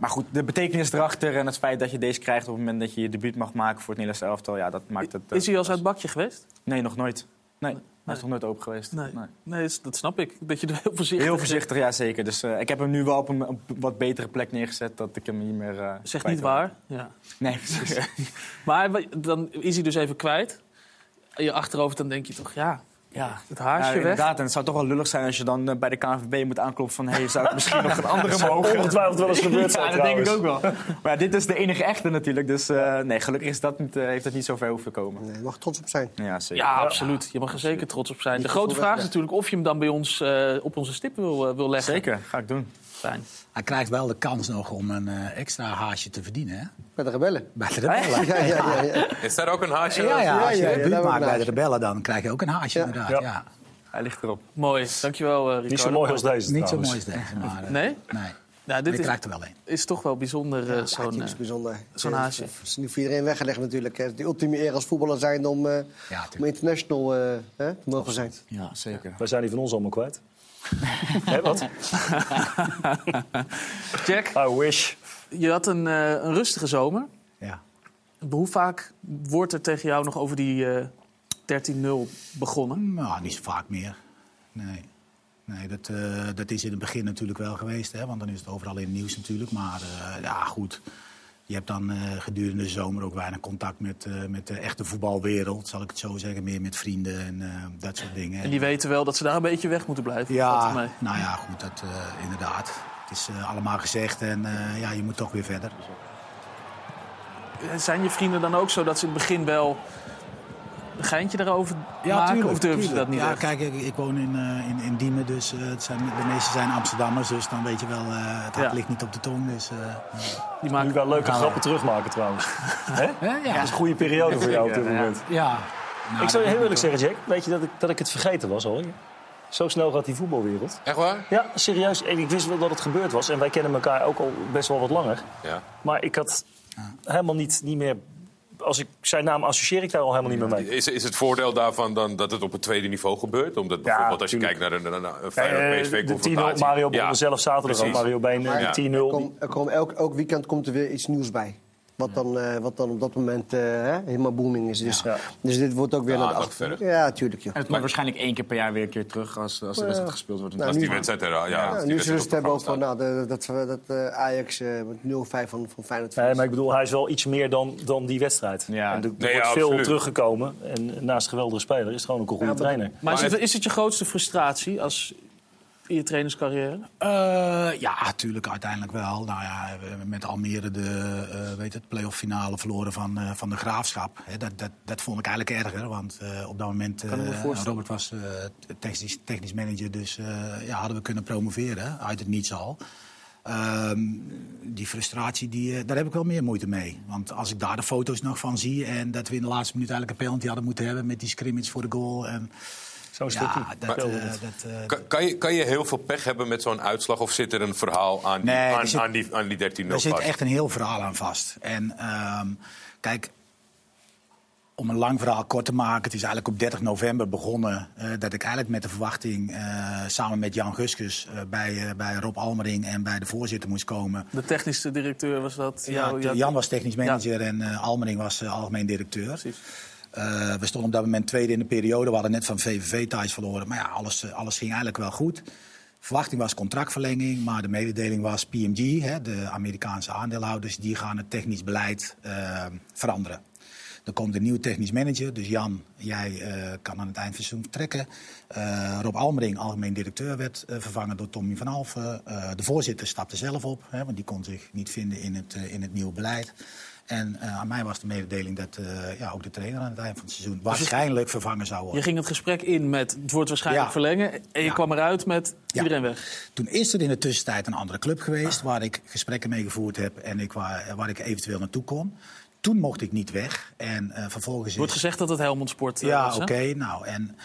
Maar goed, de betekenis erachter en het feit dat je deze krijgt op het moment dat je je debuut mag maken voor het Nederlands elftal, ja, dat maakt het... Is hij al uit het bakje geweest? Nee, nog nooit. Nee, hij is nog nooit open geweest. Nee. Nee, dat- dat snap ik. Dat je er heel voorzichtig... Heel voorzichtig, ja zeker. Dus ik heb hem nu wel op een, op wat betere plek neergezet, dat ik hem niet meer... eh, Zeg niet waar. Ja. Nee, precies. Maar dan is hij dus even kwijt. Je achterhoofd, dan denk je toch, ja, Ja, het haasje ja, weg. inderdaad. En het zou toch wel lullig zijn als je dan eh, bij de KNVB moet aankloppen van... hey, zou ik misschien nog een andere mogen? ongetwijfeld wel eens gebeurd zijn, Ja, dat denk ik ook wel. Maar ja, dit is de enige echte natuurlijk. Dus eh, nee, gelukkig is dat niet, eh, heeft dat niet zo ver hoeven komen. Nee, je mag trots op zijn. Ja, zeker. Ja, absoluut. Je mag er zeker trots op zijn. De grote te vraag is natuurlijk of je hem dan bij ons eh, op onze stip wil, wil leggen. Zeker, ga ik doen. Fijn. Hij krijgt wel de kans nog om een eh, extra haasje te verdienen. Hè? Bij de rebellen. Bij de rebellen. Ja, ja, ja. ja. Is daar ook een haasje? Ja, ja, als je ja, we maakt een bij de haasje. rebellen, dan krijg je ook een haasje Ja. inderdaad. Ja. Ja. Hij ligt erop. Mooi. Dankjewel, eh Ricardo. Niet zo mooi als deze Niet zo mooi als deze, maar... eh, Nee? Nee, je dit is, krijgt er wel een. is toch wel bijzonder, eh, zo'n... Zo'n eh, bijzonder. zo'n haasje. Het is niet voor iedereen weggelegd natuurlijk. hè. Is de ultieme eer als voetballer zijn om, eh, Ja, om international eh, hè, te mogen zijn. Ja, zeker. Wij zijn die van ons allemaal kwijt. Hè, wat? Jack, I wish. Je had een, eh, een rustige zomer. Ja. Hoe vaak wordt er tegen jou nog over die eh 13-0 begonnen? Nou, niet zo vaak meer. Nee. Nee, dat, eh, dat is in het begin natuurlijk wel geweest. Hè, want dan is het overal in het nieuws natuurlijk. Maar eh, ja, goed. Je hebt dan eh, gedurende de zomer ook weinig contact met, eh, met de echte voetbalwereld, zal ik het zo zeggen. Meer met vrienden en eh, dat soort dingen. En die weten wel dat ze daar een beetje weg moeten blijven. Ja, nou ja, goed, dat, eh, inderdaad. Het is eh, allemaal gezegd en eh, ja, je moet toch weer verder. Zijn je vrienden dan ook zo dat ze in het begin wel een geintje erover maken? tuurlijk, of durven ze dat niet Ja, echt? kijk, ik, ik woon in, eh, in, in Diemen, dus eh, het zijn, de meeste zijn Amsterdammers. Dus dan weet je wel, eh, het hart Ja. ligt niet op de tong. Dus, eh, Die maken nu wel leuke grappen terugmaken trouwens. Hè? ja. Dat is een goede periode voor jou op dit Ja. moment. Ja. Nou, ik zou je dat heel eerlijk zeggen, Jack. Weet je dat ik, dat ik het vergeten was al? Zo snel gaat die voetbalwereld. Echt waar? Ja, serieus. En ik wist wel dat het gebeurd was. En wij kennen elkaar ook al best wel wat langer. Ja. Maar ik had helemaal niet, niet meer... Als ik zijn naam associeer ik daar al helemaal niet meer mee. Is, is het voordeel daarvan dan dat het op het tweede niveau gebeurt? Omdat bijvoorbeeld als je kijkt naar een, een, een Eh, de Feyenoord-PSV-confrontatie... 10-0, Mario begon er zelf zaterdag. Mario Been, Ja. de 10-0. Er komt- er komt elk, elk weekend komt er weer iets nieuws bij. Wat dan, eh, wat dan op dat moment eh, hè, helemaal booming is. Dus, dus dit wordt ook weer Ja, naar de verder. Ja, tuurlijk. Joh. En het komt waarschijnlijk één keer per jaar weer een keer terug als, als de Ja. wedstrijd gespeeld wordt. Nou, Als die nu- wedstrijd er, ja, als Ja, die nu zullen ze het hebben over nou, de- dat, we- dat eh, Ajax eh, met 0-5 van, van Feyenoord Nee, maar ik bedoel, hij is wel iets meer dan, dan die wedstrijd. En er, er Nee, wordt ja, veel absoluut. teruggekomen. En naast een geweldige speler is het gewoon ook een goede trainer. Maar is het, is het je grootste frustratie als in je trainerscarrière? Eh, ja, natuurlijk uiteindelijk wel. Nou ja, met Almere de eh, weet het, playoff finale verloren van, eh, van de Graafschap. Dat, dat, dat vond ik eigenlijk erger, want op dat moment... Robert was technisch, technisch manager, dus ja, hadden we kunnen promoveren uit het niets al. Ehm, die frustratie, die, daar heb ik wel meer moeite mee. Want als ik daar de foto's nog van zie... en dat we in de laatste minuut eigenlijk een penalty hadden moeten hebben... met die scrimmage voor de goal... En, Ja, stukje. dat, Maar- eh, dat, eh, Kan, kan, je, kan je heel veel pech hebben met zo'n uitslag? Of zit er een verhaal aan die, Nee, er aan, zit- aan die, aan die 13-0 Er zit echt een heel verhaal aan vast. En ehm, kijk, om een lang verhaal kort te maken, het is eigenlijk op 30 november begonnen eh, dat ik eigenlijk met de verwachting eh, samen met Jan Guskus eh, bij, eh, bij Rob Almering en bij de voorzitter moest komen. De technische directeur was dat? Ja, jou- Jan was technisch manager en Almering was algemeen directeur. Eh, we stonden op dat moment tweede in de periode. We hadden net van VVV thuis verloren. Maar ja, alles, eh, alles ging eigenlijk wel goed. Verwachting was contractverlenging, maar de mededeling was PMG, hè, de Amerikaanse aandeelhouders, die gaan het technisch beleid eh, veranderen. Er komt een nieuwe technisch manager, dus Jan, jij eh, kan aan het eind van vertrekken. Eh, Rob Almering, algemeen directeur, werd vervangen door Tommy van Alphen. De voorzitter stapte zelf op, hè, want die kon zich niet vinden in het, in het nieuwe beleid. En eh, aan mij was de mededeling dat eh, ja, ook de trainer aan het eind van het seizoen waarschijnlijk vervangen zou worden. Je ging het gesprek in met het wordt waarschijnlijk Ja. verlengen. En je Ja. kwam eruit met Ja. iedereen weg. Toen is er in de tussentijd een andere club geweest waar ik gesprekken mee gevoerd heb en ik, waar, waar ik eventueel naartoe kon. Toen mocht ik niet weg. En eh, vervolgens Er wordt is... gezegd dat het Helmond Sport Ja, was, hè? oké. nou, en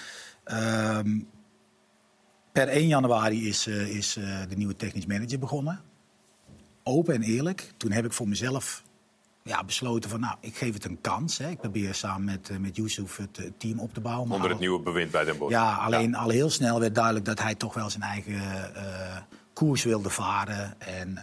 ehm, per 1 januari is, is de nieuwe technisch manager begonnen. Open en eerlijk. Toen heb ik voor mezelf ja, besloten van, nou, ik geef het een kans. Hè. Ik probeer samen met, eh, met Yusuf het eh, team op te bouwen. Maar Onder het al- nieuwe bewind bij Den Bosch. ja, alleen al heel snel werd duidelijk dat hij toch wel zijn eigen eh, koers wilde varen. En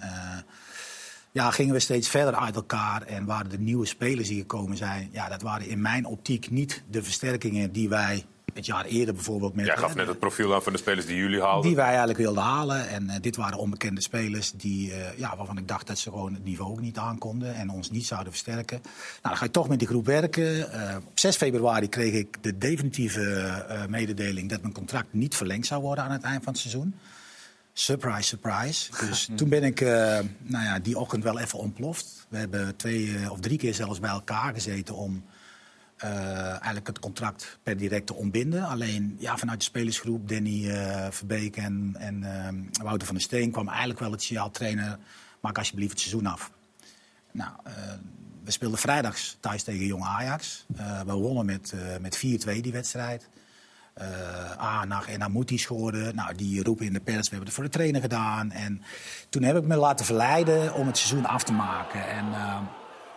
ja, gingen we steeds verder uit elkaar. En waren de nieuwe spelers die gekomen zijn, ja, dat waren in mijn optiek niet de versterkingen die wij het jaar eerder bijvoorbeeld met. Jij gaf net het profiel aan van de spelers die jullie haalden. die wij eigenlijk wilden halen. En eh, dit waren onbekende spelers die, eh, ja, waarvan ik dacht dat ze gewoon het niveau ook niet aankonden en ons niet zouden versterken. Nou, dan ga je toch met die groep werken. Eh, op 6 februari kreeg ik de definitieve mededeling dat mijn contract niet verlengd zou worden aan het eind van het seizoen. Surprise, surprise. Dus toen ben ik nou ja, die ochtend wel even ontploft. We hebben twee of drie keer zelfs bij elkaar gezeten om eh, eigenlijk het contract per direct te ontbinden. Alleen ja, vanuit de spelersgroep, Danny eh, Verbeek en, en eh, Wouter van der Steen... kwam eigenlijk wel het signaal trainer, maak alsjeblieft het seizoen af. Nou, we speelden vrijdags thuis tegen Jong Ajax. We wonnen met, met 4-2 die wedstrijd. Eh Aanag en Amouti scoorden. Nou, die roepen in de pers, we hebben het voor de trainer gedaan. En toen heb ik me laten verleiden om het seizoen af te maken. En,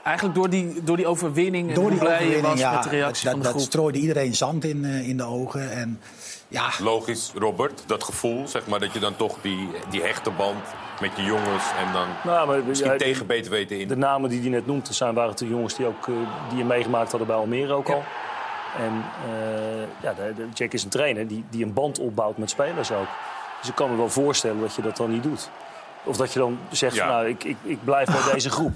Eigenlijk door die, door die overwinning en door hoe die blij je overwinning, was ja, met de reactie dat, van de dat groep. strooide iedereen zand in, eh, in de ogen. En, ja, Logisch, Robert, dat gevoel, zeg maar, dat je dan toch die, die hechte band met je jongens en dan Nou, maar, misschien ja, tegen beter weten in. De namen die hij net noemt, dat zijn, waren de jongens die, ook, eh, die je meegemaakt hadden bij Almere ook al. En eh, ja, de, de Jack is een trainer die, die een band opbouwt met spelers ook. Dus ik kan me wel voorstellen dat je dat dan niet doet. Of dat je dan zegt, Ja. van, nou, ik, ik, ik blijf bij deze groep.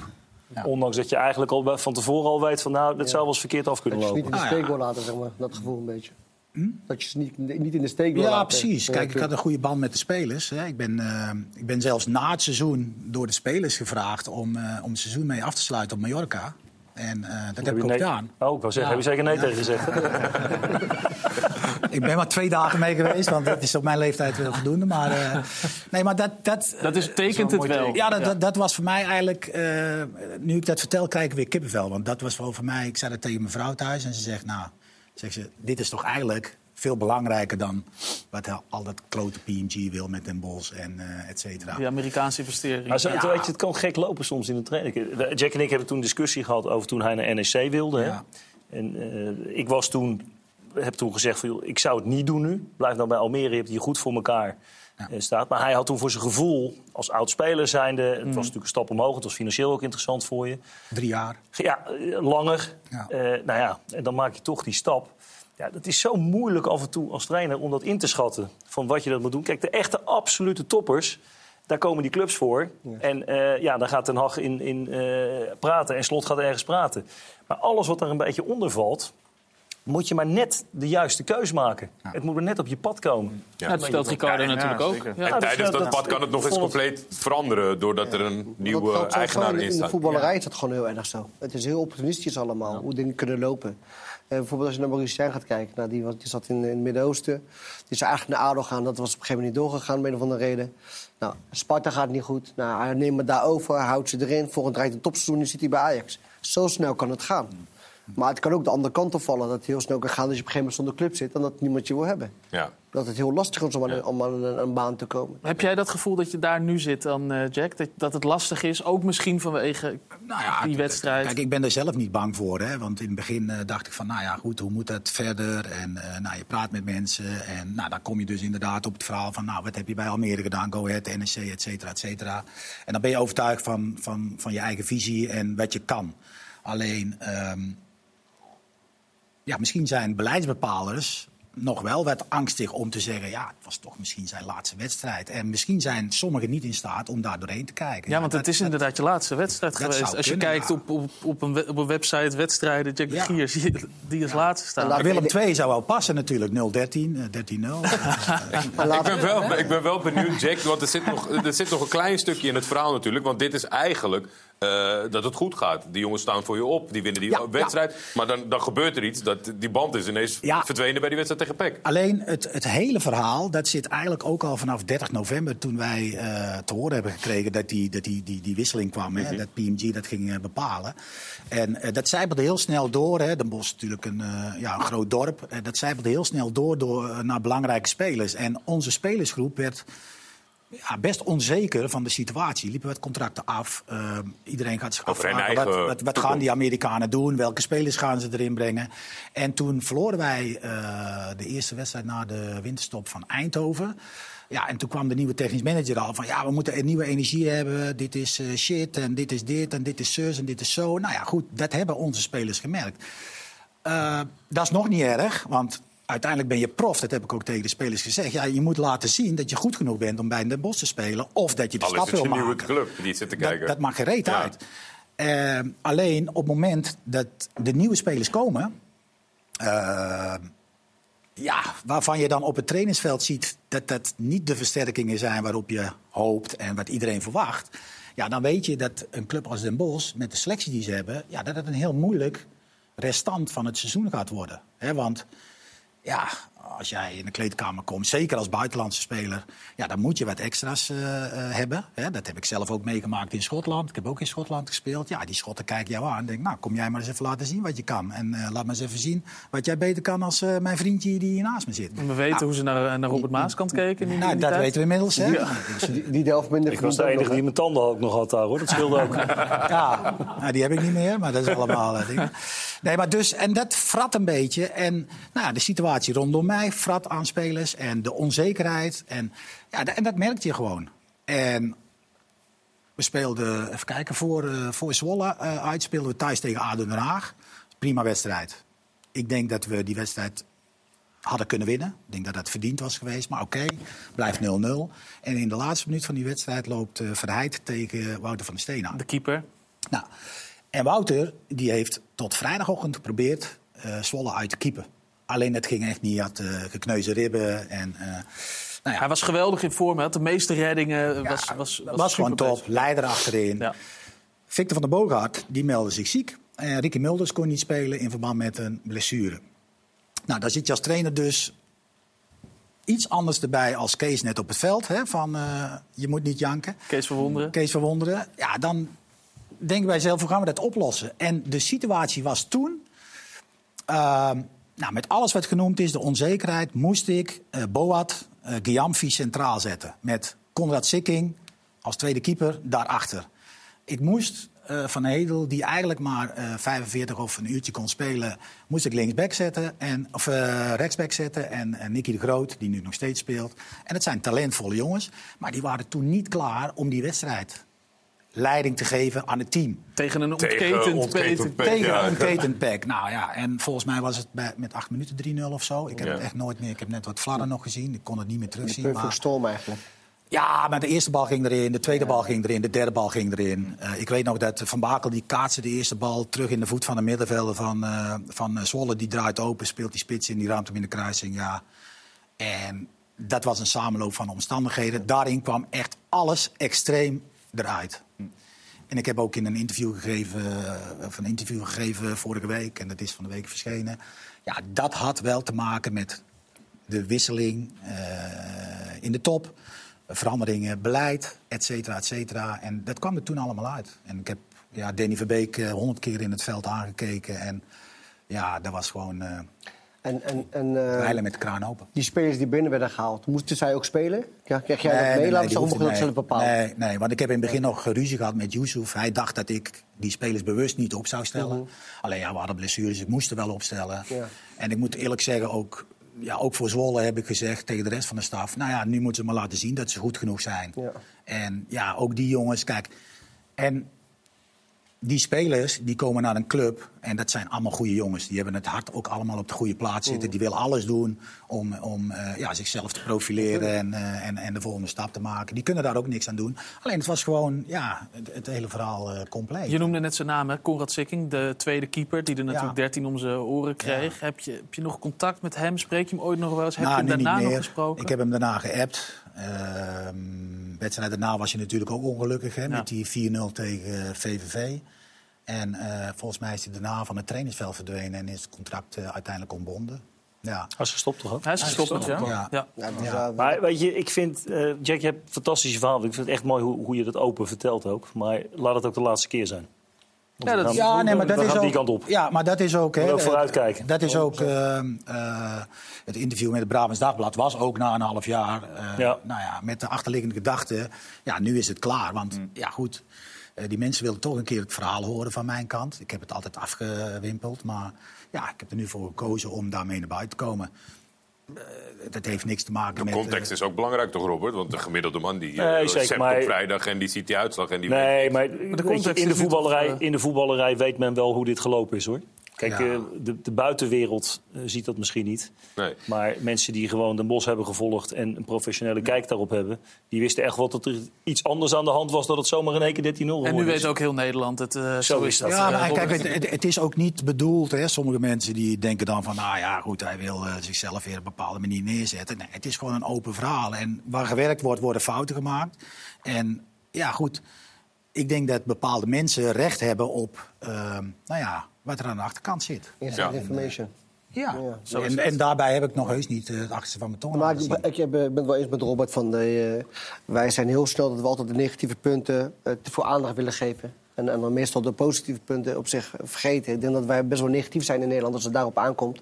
Ondanks dat je eigenlijk al van tevoren al weet van nou, dat zou wel eens verkeerd af kunnen Dat je ze niet lopen. in de steek wil laten, zeg maar. Dat gevoel een beetje. Dat je ze niet, niet in de steek wil Ja, laten. precies. Ja, Kijk, ik had een goede band met de spelers. Hè. Ik, ben, eh, ik ben zelfs na het seizoen door de spelers gevraagd om, eh, om het seizoen mee af te sluiten op Mallorca. En eh, dat heb ik ook nee- gedaan. Oh, ik wou zeggen, heb je zeker nee Ja. tegen gezegd? Ik ben maar twee dagen mee geweest, want dat is op mijn leeftijd wel voldoende. Maar, eh, nee, maar dat, dat, Dat is, tekent het wel. ja, dat, Dat, dat was voor mij eigenlijk, eh, nu ik dat vertel, krijg ik weer kippenvel. Want dat was wel voor mij, ik zei dat tegen mijn vrouw thuis en ze zegt, nou, zegt ze, dit is toch eigenlijk veel belangrijker dan wat al dat klote PNG wil met Den Bosch en eh et cetera. Die Amerikaanse investering. Maar zo, weet je, het kan gek lopen soms in de training. Jack en ik hebben toen een discussie gehad over toen hij naar NEC wilde. Hè? En eh, ik was toen, heb toen gezegd van, joh, ik zou het niet doen nu. Blijf nou bij Almere, je hebt hier goed voor elkaar eh, staat. Maar hij had toen voor zijn gevoel, als oud-speler zijnde... het was natuurlijk een stap omhoog, het was financieel ook interessant voor je. Drie jaar. Ja, eh, langer. Eh, nou ja, en dan maak je toch die stap. Ja, dat is zo moeilijk af en toe als trainer om dat in te schatten. Van wat je dat moet doen. Kijk, de echte absolute toppers, daar komen die clubs voor. En eh, ja, daar gaat Ten Hag in, in eh, praten en Slot gaat ergens praten. Maar alles wat er een beetje onder valt... moet je maar net de juiste keus maken. Het moet er net op je pad komen. Ja, dat vertelt Ricardo natuurlijk ook. En Ja. tijdens dat pad kan het nog eens het- compleet veranderen... doordat er een nieuwe eigenaar in, in in de staat. voetballerij is dat gewoon heel erg zo. Het is heel opportunistisch allemaal, hoe dingen kunnen lopen. Eh, bijvoorbeeld als je naar Maurice Stijn gaat kijken. Nou, die, was, die zat in, het Midden-Oosten. Die is eigenlijk naar ADO gaan. Dat was op een gegeven moment niet doorgegaan, om een of andere reden. Nou, Sparta gaat niet goed. Nou, hij neemt het daar over, hij houdt ze erin. Volgend draait een topseizoen en zit hij bij Ajax. Zo snel kan het gaan. Maar het kan ook de andere kant op vallen. Dat het heel snel kan gaan als je op een gegeven moment zonder club zit... en dat niemand je wil hebben. Ja. Dat het heel lastig is om aan, om aan een, een baan te komen. Heb jij dat gevoel dat je daar nu zit dan, eh, Jack? Dat, dat het lastig is, ook misschien vanwege die wedstrijd? Kijk, ik ben er zelf niet bang voor. Hè? Want in het begin eh, dacht ik van, nou ja, goed, hoe moet dat verder? En eh, nou, je praat met mensen. En nou, dan kom je dus inderdaad op het verhaal van, nou, wat heb je bij Almere gedaan? Go Ahead, NEC, et cetera, et cetera. En dan ben je overtuigd van, van, van je eigen visie en wat je kan. Alleen, ehm, ja, misschien zijn beleidsbepalers nog wel wat angstig om te zeggen... ja, het was toch misschien zijn laatste wedstrijd. En misschien zijn sommigen niet in staat om daar doorheen te kijken. Ja, want het is inderdaad je laatste wedstrijd geweest. Als je kijkt ja. op, op, op, een, op een website wedstrijden, Jack de Gier, zie je die als laatste staan. Maar Willem II zou wel passen natuurlijk, 013, eh, 13-0. Ik ben, wel, ik ben wel benieuwd, Jack, want er zit, nog, er zit nog een klein stukje in het verhaal natuurlijk. Want dit is eigenlijk eh, dat het goed gaat. Die jongens staan voor je op, die winnen die wedstrijd. Maar dan, dan gebeurt er iets, dat die band is ineens Ja. verdwenen bij die wedstrijd tegen PEC. Alleen het, het hele verhaal, dat zit eigenlijk ook al vanaf 30 november... toen wij eh, te horen hebben gekregen dat die, dat die, die, die wisseling kwam. hè, dat PMG dat ging eh, bepalen. En dat zijpelde heel snel door. Hè. Den Bosch is natuurlijk een, ja, een groot dorp. Dat zijpelde heel snel door, door naar belangrijke spelers. En onze spelersgroep werd ja, best onzeker van de situatie. Liepen wat contracten af. Eh, iedereen gaat zich afvragen, wat, wat, wat gaan die Amerikanen doen? Welke spelers gaan ze erin brengen? En toen verloren wij eh, de eerste wedstrijd na de winterstop van Eindhoven. Ja, en toen kwam de nieuwe technisch manager al van... ja, we moeten een nieuwe energie hebben. Dit is eh, shit en dit is dit en dit is zus en dit is zo. Nou ja, goed, dat hebben onze spelers gemerkt. Eh, dat is nog niet erg, want uiteindelijk ben je prof. Dat heb ik ook tegen de spelers gezegd. Ja, je moet laten zien dat je goed genoeg bent om bij Den Bosch te spelen. Of dat je de Al is stap het wil je nieuwe maken. club die zit te Dat, kijken. dat maakt geen reet Ja. uit. Eh, alleen op het moment dat de nieuwe spelers komen... eh, ja, waarvan je dan op het trainingsveld ziet dat dat niet de versterkingen zijn waarop je hoopt en wat iedereen verwacht. Ja, dan weet je dat een club als Den Bosch, met de selectie die ze hebben, ja, dat het een heel moeilijk restant van het seizoen gaat worden. Want ja, als jij in de kleedkamer komt, zeker als buitenlandse speler, ja, dan moet je wat extra's eh, eh, hebben. Hè. Dat heb ik zelf ook meegemaakt in Schotland. Ik heb ook in Schotland gespeeld. Ja, die Schotten kijken jou aan en denken, nou, kom jij maar eens even laten zien wat je kan. En eh, laat maar eens even zien wat jij beter kan als eh, mijn vriendje die hier naast me zit. We weten hoe ze naar, naar Robert Maaskant keken. in die- Nou, die dat tijd. weten we inmiddels, hè? Ja. Die, die de helft minder Ik was de enige die mijn tanden ook nog had daar, hoor. Dat scheelde ook. Ja, nou, die heb ik niet meer, maar dat is allemaal dingen. Nee, maar dus, en dat frat een beetje. En nou, de situatie rondom mij frat aan spelers. En de onzekerheid. En, ja, en dat merkte je gewoon. En we speelden, even kijken, voor, eh voor Zwolle eh, uit speelden we thuis tegen ADO Den Haag. Prima wedstrijd. Ik denk dat we die wedstrijd hadden kunnen winnen. Ik denk dat dat verdiend was geweest, maar oké, blijft 0-0. En in de laatste minuut van die wedstrijd loopt eh Verheid tegen Wouter van der Steen aan. De keeper. Nou, en Wouter die heeft tot vrijdagochtend geprobeerd Zwolle uit te keepen. Alleen het ging echt niet. Hij had eh, gekneusde ribben. En, eh, nou ja, Hij was geweldig in vorm, hij had de meeste reddingen. was, was, was, was gewoon top. bezig. Leider achterin. Victor van der Boogaard die meldde zich ziek. En Ricky Mulders kon niet spelen in verband met een blessure. Nou, daar zit je als trainer dus iets anders erbij als Kees net op het veld. Hè, van eh, je moet niet janken. Kees verwonderen. Kees verwonderen. Ja, dan denken wij zelf, hoe gaan we dat oplossen? En de situatie was toen... ehm, nou, met alles wat genoemd is, de onzekerheid, moest ik eh Boat, Giamfi centraal zetten. Met Konrad Sikking als tweede keeper daarachter. Ik moest eh, Van Hedel, die eigenlijk maar eh 45 of een uurtje kon spelen, moest ik linksback zetten. En, of rechtsback zetten. En, en Nicky de Groot, die nu nog steeds speelt. En het zijn talentvolle jongens. Maar die waren toen niet klaar om die wedstrijd leiding te geven aan het team. Tegen een ontketend ontketend Peter. Tegen ja. een ketend pack. Nou ja, en volgens mij was het bij, met acht minuten 3-0 of zo. Ik heb Ja. het echt nooit meer. Ik heb net wat flarden nog gezien. Ik kon het niet meer terugzien. perfect Maar, storm eigenlijk. ja, maar de eerste bal ging erin, de tweede bal ging erin, de derde bal ging erin. Eh, ik weet nog dat Van Bakel die kaatste de eerste bal terug in de voet van de middenvelder van, eh, van eh, Zwolle. Die draait open, speelt die spits in, die ruimte in de kruising. Ja. En dat was een samenloop van omstandigheden. Daarin kwam echt alles extreem eruit. En ik heb ook in een interview gegeven, eh, of een interview gegeven vorige week, en dat is van de week verschenen. Ja, dat had wel te maken met de wisseling eh, in de top, veranderingen, beleid, et cetera, et cetera. En dat kwam er toen allemaal uit. En ik heb ja, Danny Verbeek eh, honderd keer in het veld aangekeken. En ja, dat was gewoon En, en, en, eh, met de kraan open. die spelers die binnen werden gehaald, moesten zij ook spelen? Ja, krijg jij Nee, dat mee? nee, Laten dat zelf nee, bepalen? Nee, nee, want ik heb in het begin nog ruzie gehad met Yusuf. Hij dacht dat ik die spelers bewust niet op zou stellen. Mhm. Alleen ja, we hadden blessures, ik moest er wel opstellen. Ja. En ik moet eerlijk zeggen, ook, ja, ook voor Zwolle heb ik gezegd tegen de rest van de staf... nou ja, nu moeten ze maar laten zien dat ze goed genoeg zijn. Ja. En ja, ook die jongens, kijk... En die spelers die komen naar een club en dat zijn allemaal goede jongens. Die hebben het hart ook allemaal op de goede plaats zitten. Die willen alles doen om, om eh, ja, zichzelf te profileren en, eh, en, en de volgende stap te maken. Die kunnen daar ook niks aan doen. Alleen het was gewoon ja, het, het hele verhaal eh, compleet. Je noemde net zijn naam, hè? Conrad Sikking, de tweede keeper... die er natuurlijk Ja. 13 om zijn oren kreeg. Heb, je, heb je nog contact met hem? Spreek je hem ooit nog wel eens? Heb Nou, je hem daarna nog gesproken? Ik heb hem daarna geappt. Ehm wedstrijd daarna was je natuurlijk ook ongelukkig hè, met die 4-0 tegen VVV. En eh, volgens mij is hij daarna van het trainingsveld verdwenen en is het contract eh, uiteindelijk ontbonden. Ja. Hij is gestopt toch ook? Hij is gestopt, ja. Ja. ja. Ja, dat is, Ja. eh, Maar weet je, ik vind, eh, Jack, je hebt een fantastische verhaal. Ik vind het echt mooi hoe, hoe je dat open vertelt ook. Maar laat het ook de laatste keer zijn. Ja, dat- Ja, nee, maar dat is ook, die kant op. Ja, maar dat is ook. Hè, ook vooruitkijken. Dat is ook. eh, eh, het interview met het Brabants Dagblad was ook na een half jaar. eh, Ja. Nou ja, met de achterliggende gedachte. Ja, nu is het klaar. Want Mm. ja, goed. eh, die mensen willen toch een keer het verhaal horen van mijn kant. Ik heb het altijd afgewimpeld. Maar ja, ik heb er nu voor gekozen om daarmee naar buiten te komen. Eh, dat heeft niks te maken De met. context is ook belangrijk toch, Robert? Want de gemiddelde man die Nee, eh, zeker, zept maar- op vrijdag en die ziet die uitslag en die Nee, maar de weet je, context in, de voetballerij, toch, eh, in de voetballerij weet men wel hoe dit gelopen is hoor. Kijk, Ja. eh, de, de buitenwereld eh, ziet dat misschien niet. Nee. Maar mensen die gewoon Den Bos hebben gevolgd en een professionele kijk daarop hebben... die wisten echt wel dat er iets anders aan de hand was... dat het zomaar in één keer 13-0 geworden En nu is. weet ook heel Nederland het. eh, zo, is is dat. Ja, maar kijk, het, is ook niet bedoeld. Hè. Sommige mensen die denken dan van, nou ja, goed, hij wil zichzelf weer op een bepaalde manier neerzetten. Nee, het is gewoon een open verhaal. En waar gewerkt wordt, worden fouten gemaakt. En ja, goed, ik denk dat bepaalde mensen recht hebben op, ehm, nou ja, wat er aan de achterkant zit. Inside Ja. information. Ja, Ja, en, en daarbij heb ik nog heus niet eh, het achterste van mijn tong Maar ik, ik heb, eh, ben het wel eens met Robert van de, eh, wij zijn heel snel dat we altijd de negatieve punten te veel aandacht willen geven. En, en dan meestal de positieve punten op zich vergeten. Ik denk dat wij best wel negatief zijn in Nederland als het daarop aankomt.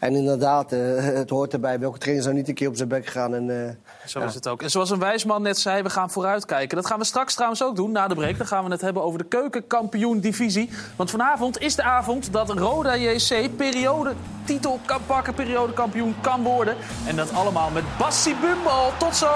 En inderdaad, eh, het hoort erbij. Welke trainer zou niet een keer op zijn bek gaan? En, eh, Zo ja. is het ook. En zoals een wijsman net zei, we gaan vooruitkijken. Dat gaan we straks trouwens ook doen, na de break. Dan gaan we het hebben over de keukenkampioen-divisie. Want vanavond is de avond dat Roda JC periode titel kan pakken, periodekampioen kan worden. En dat allemaal met Bassi Bumbal. Tot zo!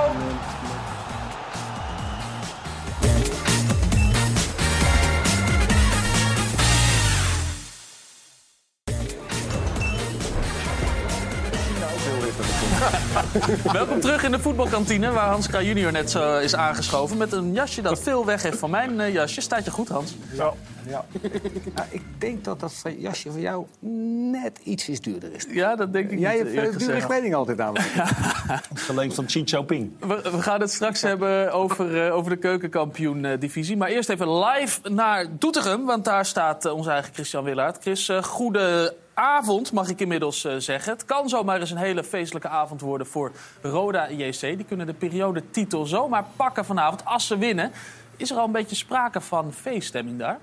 Welkom terug in de voetbalkantine, waar Hans Kraaij junior net zo is aangeschoven... met een jasje dat veel weg heeft van mijn eh, jasje. Staat je goed, Hans? Ja. ja. Nou, ik denk dat dat van- jasje van jou net ietsjes duurder is. Ja, dat denk ik Jij niet, hebt eh, dure kleding altijd aan. Geleend van Xi Jinping. We, we gaan het straks hebben over, eh, over de keukenkampioen-divisie. Maar eerst even live naar Doetinchem, want daar staat eh, onze eigen Christian Willaert. Chris, eh, goede avond mag ik inmiddels eh, zeggen. Het kan zomaar eens een hele feestelijke avond worden voor Roda JC. Die kunnen de periodetitel zomaar pakken vanavond als ze winnen. Is er al een beetje sprake van feeststemming daar?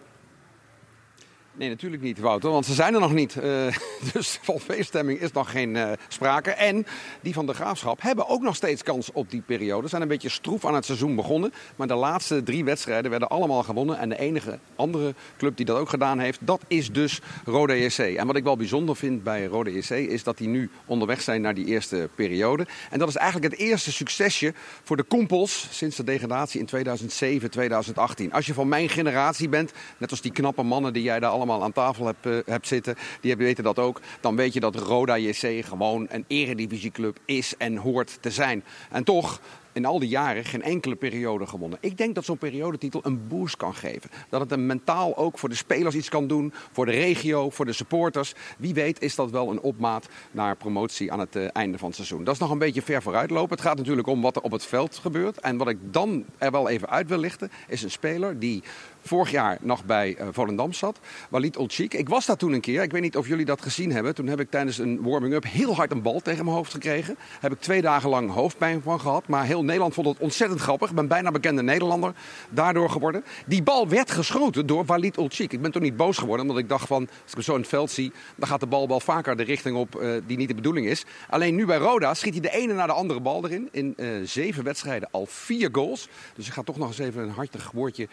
Nee, natuurlijk niet, Wouter, want ze zijn er nog niet. Eh, dus van feeststemming is nog geen eh, sprake. En die van de Graafschap hebben ook nog steeds kans op die periode. Ze zijn een beetje stroef aan het seizoen begonnen. Maar de laatste drie wedstrijden werden allemaal gewonnen. En de enige andere club die dat ook gedaan heeft, dat is dus Roda JC. En wat ik wel bijzonder vind bij Roda JC is dat die nu onderweg zijn naar die eerste periode. En dat is eigenlijk het eerste succesje voor de Kompels sinds de degradatie in 2007, 2018. Als je van mijn generatie bent, net als die knappe mannen die jij daar allemaal aan tafel hebt, eh, hebt zitten, die hebben- weten dat ook. Dan weet je dat Roda JC gewoon een eredivisieclub is en hoort te zijn. En toch in al die jaren geen enkele periode gewonnen. Ik denk dat zo'n periodetitel een boost kan geven. Dat het een mentaal ook voor de spelers iets kan doen, voor de regio, voor de supporters. Wie weet is dat wel een opmaat naar promotie aan het eh, einde van het seizoen. Dat is nog een beetje ver vooruitlopen. Het gaat natuurlijk om wat er op het veld gebeurt. En wat ik dan er wel even uit wil lichten, is een speler die vorig jaar nog bij eh, Volendam zat. Walid Olchik. Ik was daar toen een keer. Ik weet niet of jullie dat gezien hebben. Toen heb ik tijdens een warming-up heel hard een bal tegen mijn hoofd gekregen. Heb ik twee dagen lang hoofdpijn van gehad. Maar heel Nederland vond het ontzettend grappig. Ik ben bijna bekende Nederlander daardoor geworden. Die bal werd geschoten door Walid Olchik. Ik ben toen niet boos geworden, omdat ik dacht van... als ik zo in het veld zie, dan gaat de bal wel vaker de richting op eh, die niet de bedoeling is. Alleen nu bij Roda schiet hij de ene na de andere bal erin. In eh, zeven wedstrijden al vier goals. Dus ik ga toch nog eens even een hartig woordje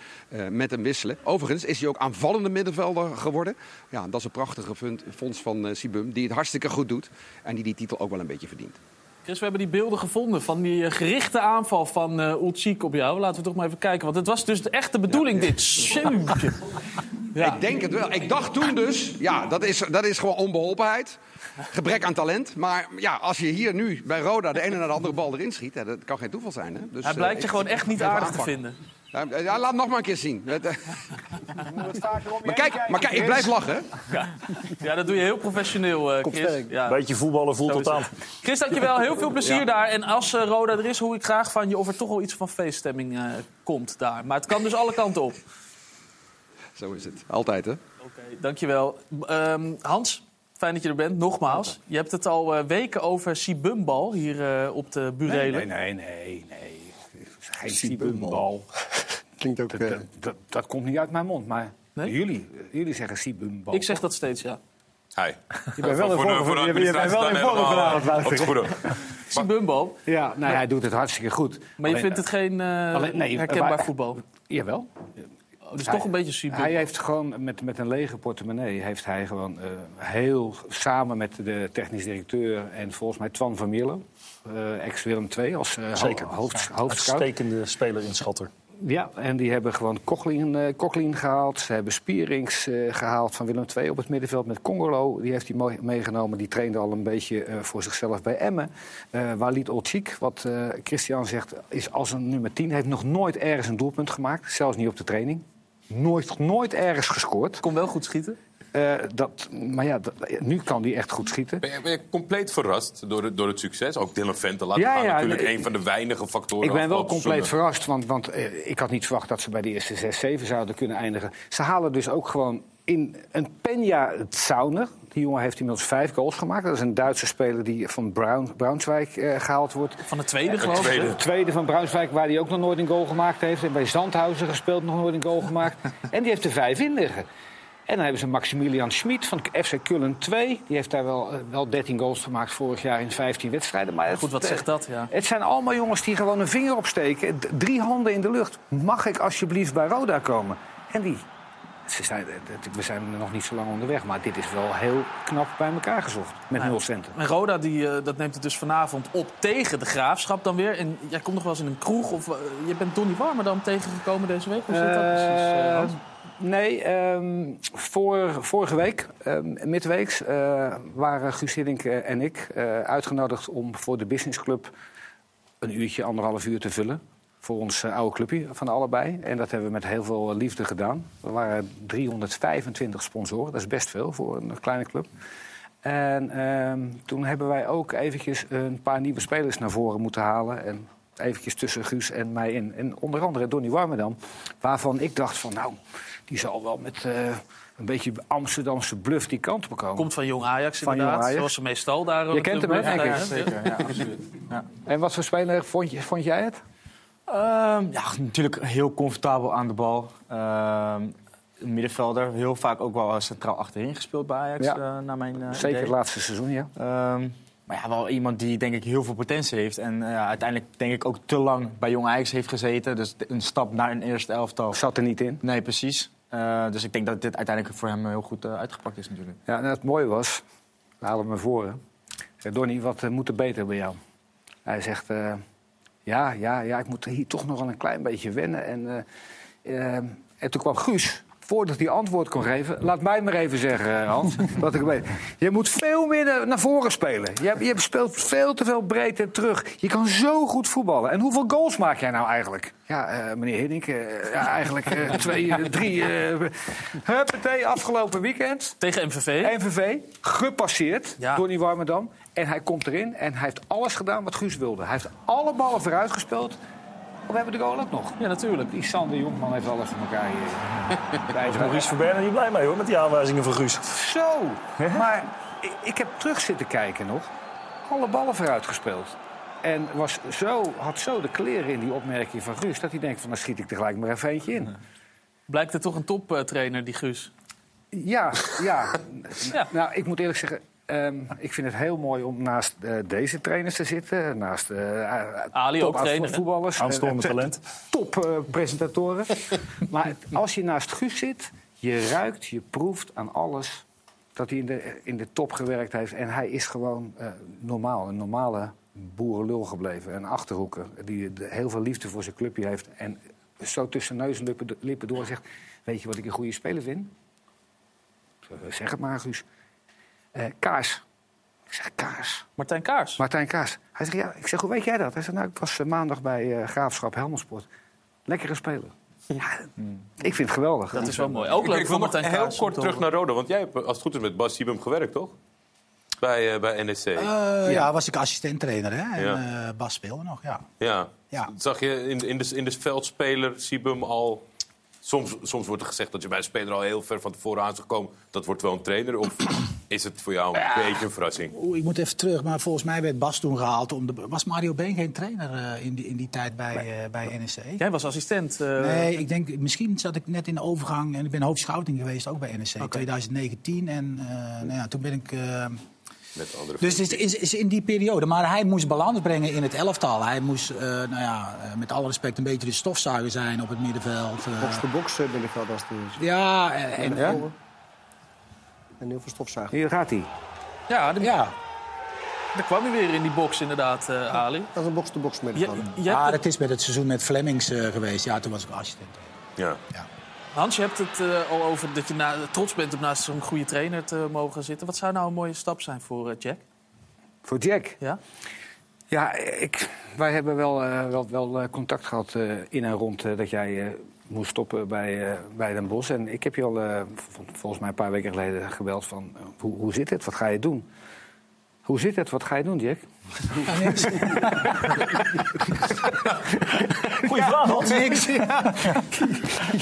met hem wisselen. Overigens is hij ook aanvallende middenvelder geworden. Ja, dat is een prachtige fonds van eh, Sibum, die het hartstikke goed doet. En die die titel ook wel een beetje verdient. Chris, we hebben die beelden gevonden van die eh, gerichte aanval van eh Ulchik op jou. Laten we toch maar even kijken, want het was dus de echte bedoeling dit. Ja. Ik denk het wel. Ik dacht toen dus, ja, dat is, dat is gewoon onbeholpenheid. Gebrek aan talent. Maar ja, als je hier nu bij Roda de ene naar de andere bal erin schiet, hè, dat kan geen toeval zijn. Hè? Dus, Hij blijkt je gewoon echt niet aardig te vinden. Ja, ja, laat nog maar een keer zien. Eh, maar kijk, maar kijk, ik blijf lachen. Ja. ja, dat doe je heel professioneel, eh Chris. Ja. Beetje voetballen voelt tot aan. Chris, dankjewel. Heel veel plezier Ja. daar. En als eh, Roda er is, hoor ik graag van je of er toch wel iets van feeststemming eh, komt daar. Maar het kan dus alle kanten op. Zo is het. Altijd, hè? Oké, dankjewel. Ehm, Hans, fijn dat je er bent. Nogmaals, je hebt het al eh, weken over Sibumbal hier eh, op de burelen. Nee, nee, nee, nee. Sibumbal. Klinkt ook... Dat, dat, komt niet uit mijn mond, maar jullie, jullie zeggen Sibumbal. Ik zeg dat steeds, ja. Hi. Je bent wel in vorm vanavond, Wouter. Sibumbal. Ja, nou, hij doet het hartstikke goed. Maar je vindt het geen eh, alleen- nee, herkenbaar maar- voetbal? Jawel. Dus toch een beetje Sibumbal. Hij heeft gewoon met, met een lege portemonnee... heeft hij gewoon eh, heel samen met de technisch directeur... en volgens mij Twan van Mierlo, eh, ex-Willem II... als eh, ho- Zeker. hoofd, hoofdscout. Uitstekende speler in Schatter. Ja, en die hebben gewoon Cochlin, eh, Cochlin gehaald. Ze hebben Spierings eh, gehaald van Willem II op het middenveld met Congolo. Die heeft hij mooi meegenomen. Die trainde al een beetje eh, voor zichzelf bij Emmen. Eh Walid Olchik, wat eh, Christian zegt, is als een nummer 10. Heeft nog nooit ergens een doelpunt gemaakt. Zelfs niet op de training. Nooit, nooit ergens gescoord. Kon wel goed schieten. Eh, dat, maar ja, dat- nu kan hij echt goed schieten. Ben je, ben je compleet verrast door, het- door het succes? Ook Dylan Vente laten Ja, gaan. ja, natuurlijk nee, een van de weinige factoren. Ik ben wel compleet verrast, want, want eh, ik had niet verwacht dat ze bij de eerste 6, 7 zouden kunnen eindigen. Ze halen dus ook gewoon in een Peña Zauner. Die jongen heeft inmiddels vijf goals gemaakt. Dat is een Duitse speler die van Braun, Braunschweig eh, gehaald wordt. Van de tweede, Eh, geloof ik. De tweede van Braunschweig, waar hij ook nog nooit een goal gemaakt heeft. En bij Zandhausen gespeeld, nog nooit een goal gemaakt. en die heeft er vijf in liggen. En dan hebben ze Maximilian Schmid van FC Kullen 2. Die heeft daar wel, eh, wel 13 goals gemaakt vorig jaar in 15 wedstrijden. Maar het- Goed, wat zegt dat? Ja. het zijn allemaal jongens die gewoon een vinger opsteken. Drie handen in de lucht. Mag ik alsjeblieft bij Roda komen? En die... Ze zijn, we zijn nog niet zo lang onderweg, maar dit is wel heel knap bij elkaar gezocht. Met Nou, nul centen. En Roda die, eh, dat neemt het dus vanavond op tegen de Graafschap dan weer. En jij komt nog wel eens in een kroeg of eh, je bent Donny Warmer dan tegengekomen deze week? Hoe zit dat precies, eh? Nee, ehm, voor, vorige week, um, midweeks, uh, waren Guus Hiddink en ik uh, uitgenodigd om voor de businessclub een uurtje, anderhalf uur te vullen. Voor ons uh, oude clubje van allebei. En dat hebben we met heel veel liefde gedaan. Er waren 325 sponsoren, dat is best veel voor een kleine club. En ehm, toen hebben wij ook eventjes een paar nieuwe spelers naar voren moeten halen. En eventjes tussen Guus en mij in. En onder andere Donny Warmerdam. Waarvan ik dacht van, nou, die zal wel met uh, een beetje Amsterdamse bluff die kant op komen. Komt van Jong Ajax Van inderdaad. Jong Ajax. Zoals ze meestal daar... Je kent hem, hè, denk ik. Ja, zeker. Ja, absoluut. Ja. En wat voor speler vond, je, vond jij het? Um, ja, natuurlijk heel comfortabel aan de bal. Um, middenvelder, heel vaak ook wel centraal achterin gespeeld bij Ajax, Ja. uh, naar mijn uh, Zeker idee. het laatste seizoen, ja. Ehm, maar ja, wel iemand die denk ik heel veel potentie heeft. En uh, uiteindelijk denk ik ook te lang bij Jong Ajax heeft gezeten. Dus een stap naar een eerste elftal. Zat er niet in? Nee, precies. Dus ik denk dat dit uiteindelijk voor hem heel goed uitgepakt is natuurlijk. Ja, en het mooie was, we halen. Hè. Ik zei, Donny, wat moet er beter bij jou? Hij zegt, ja, ja, ja, ik moet hier toch nog wel een klein beetje wennen. En, uh, en toen kwam Guus, voordat hij antwoord kon geven... Laat mij maar even zeggen, Hans, wat ik weet. Je moet veel meer naar voren spelen. Je, je speelt veel te veel breed en terug. Je kan zo goed voetballen. En hoeveel goals maak jij nou eigenlijk? Ja, uh, meneer Hiddink, uh, ja, eigenlijk uh, twee, drie. huppatee, afgelopen weekend. Tegen MVV. MVV, gepasseerd ja. door die Warmerdam. En hij komt erin en hij heeft alles gedaan wat Guus wilde. Hij heeft alle ballen vooruit gespeeld. Oh, we hebben de goal ook nog. Ja, natuurlijk. Die Sander Jonkman heeft alles voor elkaar hier. Maurice Verbergen niet blij mee hoor, met die aanwijzingen van Guus. Zo, maar ik, ik heb terug zitten kijken nog. Alle ballen vooruit gespeeld. En was zo, had zo de kleren in die opmerking van Guus... dat hij denkt van, dan schiet ik er gelijk maar even eentje in. Blijkt het toch een toptrainer, die Guus? Ja, ja. ja. Nou, ik moet eerlijk zeggen... Um, ik vind het heel mooi om naast uh, deze trainers te zitten. Naast uh, Ali top ook trainer, voetballers. Aanstormend talent. Top uh, presentatoren. maar als je naast Guus zit, je ruikt, je proeft aan alles... dat hij in de, in de top gewerkt heeft. En hij is gewoon normaal, een normale boerenlul gebleven. Een achterhoeker die heel veel liefde voor zijn clubje heeft. En zo tussen neus en lippen, lippen door zegt... weet je wat ik een goede speler vind? Zeg het maar, Guus. Uh, Kaars. Ik zeg Kaars. Martijn Kaars? Martijn Kaars. Hij zegt, ja, ik zeg, hoe weet jij dat? Hij zegt, nou, ik was uh, maandag bij uh, Graafschap Helmersport. Lekkere speler. Ja, mm. Ik vind het geweldig. Dat is wel mooi. Ook leuk ik voor Martijn heel Kaars. kort terug naar Roda. Want jij hebt, als het goed is, met Bas Siebem gewerkt, toch? Bij, bij NEC. ja. ja, was ik assistent-trainer. Hè? En Ja. Bas speelde nog, ja. Ja. Ja. Zag je in, in, de, in de veldspeler Siebem al... Soms, soms wordt er gezegd dat je bij een speler al heel ver van tevoren aan is gekomen. Dat wordt wel een trainer. Of is het voor jou een beetje een verrassing? Oeh, ik moet even terug, maar volgens mij werd Bas toen gehaald. Om de, was Mario Been geen trainer uh, in, die, in die tijd bij, uh, bij NEC? Jij was assistent. Uh... Nee, ik denk, misschien zat ik net in de overgang. En ik ben hoofdschouting geweest, ook bij NEC. Okay. 2019. En nou ja, toen ben ik... Met andere dus het is, is, in die periode. Maar hij moest balans brengen in het elftal. Hij moest, uh, nou ja, uh, met alle respect, een beetje de stofzuiger zijn op het middenveld. Uh, box to box middenveld als het is. Ja, en, en, ja? en heel veel stofzuiger. Hier gaat hij. Ja, de, ja. Daar kwam hij weer in die box, inderdaad, Ali. Dat is een box to box middenveld. Ja, ja, dat is met het seizoen met Flemings geweest. Ja, toen was ik assistent. Ja. ja. Hans, je hebt het uh, al over dat je na, trots bent om naast zo'n goede trainer te mogen zitten. Wat zou nou een mooie stap zijn voor uh, Jack? Voor Jack? Ja. Ja, ik, wij hebben wel, uh, wel, wel contact gehad in en rond dat jij moest stoppen bij, bij Den Bosch. En ik heb je al volgens mij een paar weken geleden gebeld van hoe, hoe zit het? Wat ga je doen? Hoe zit het? Wat ga je doen, Jack? Ja. Goeie vraag. Niks. Ja.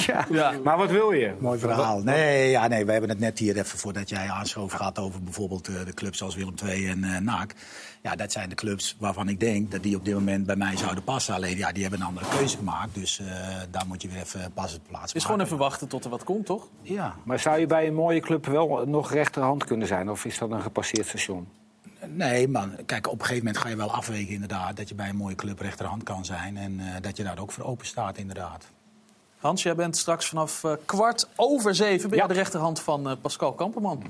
ja. ja. Maar wat wil je? Mooi verhaal. Nee, ja, nee, we hebben het net hier even voordat jij aanschoof gehad over bijvoorbeeld uh, de clubs zoals Willem II en uh, NAC. Ja, dat zijn de clubs waarvan ik denk dat die op dit moment bij mij zouden passen. Alleen ja, die hebben een andere keuze gemaakt. Dus uh, daar moet je weer even pas het plaatsen. Het is gewoon even wachten tot er wat komt, toch? Ja. Maar zou je bij een mooie club wel nog rechterhand kunnen zijn? Of is dat een gepasseerd station? Nee, man. Kijk, op een gegeven moment ga je wel afwegen inderdaad... dat je bij een mooie club rechterhand kan zijn. En uh, dat je daar ook voor open staat, inderdaad. Hans, jij bent straks vanaf uh, kwart over zeven... bij ja. de rechterhand van uh, Pascal Kamperman.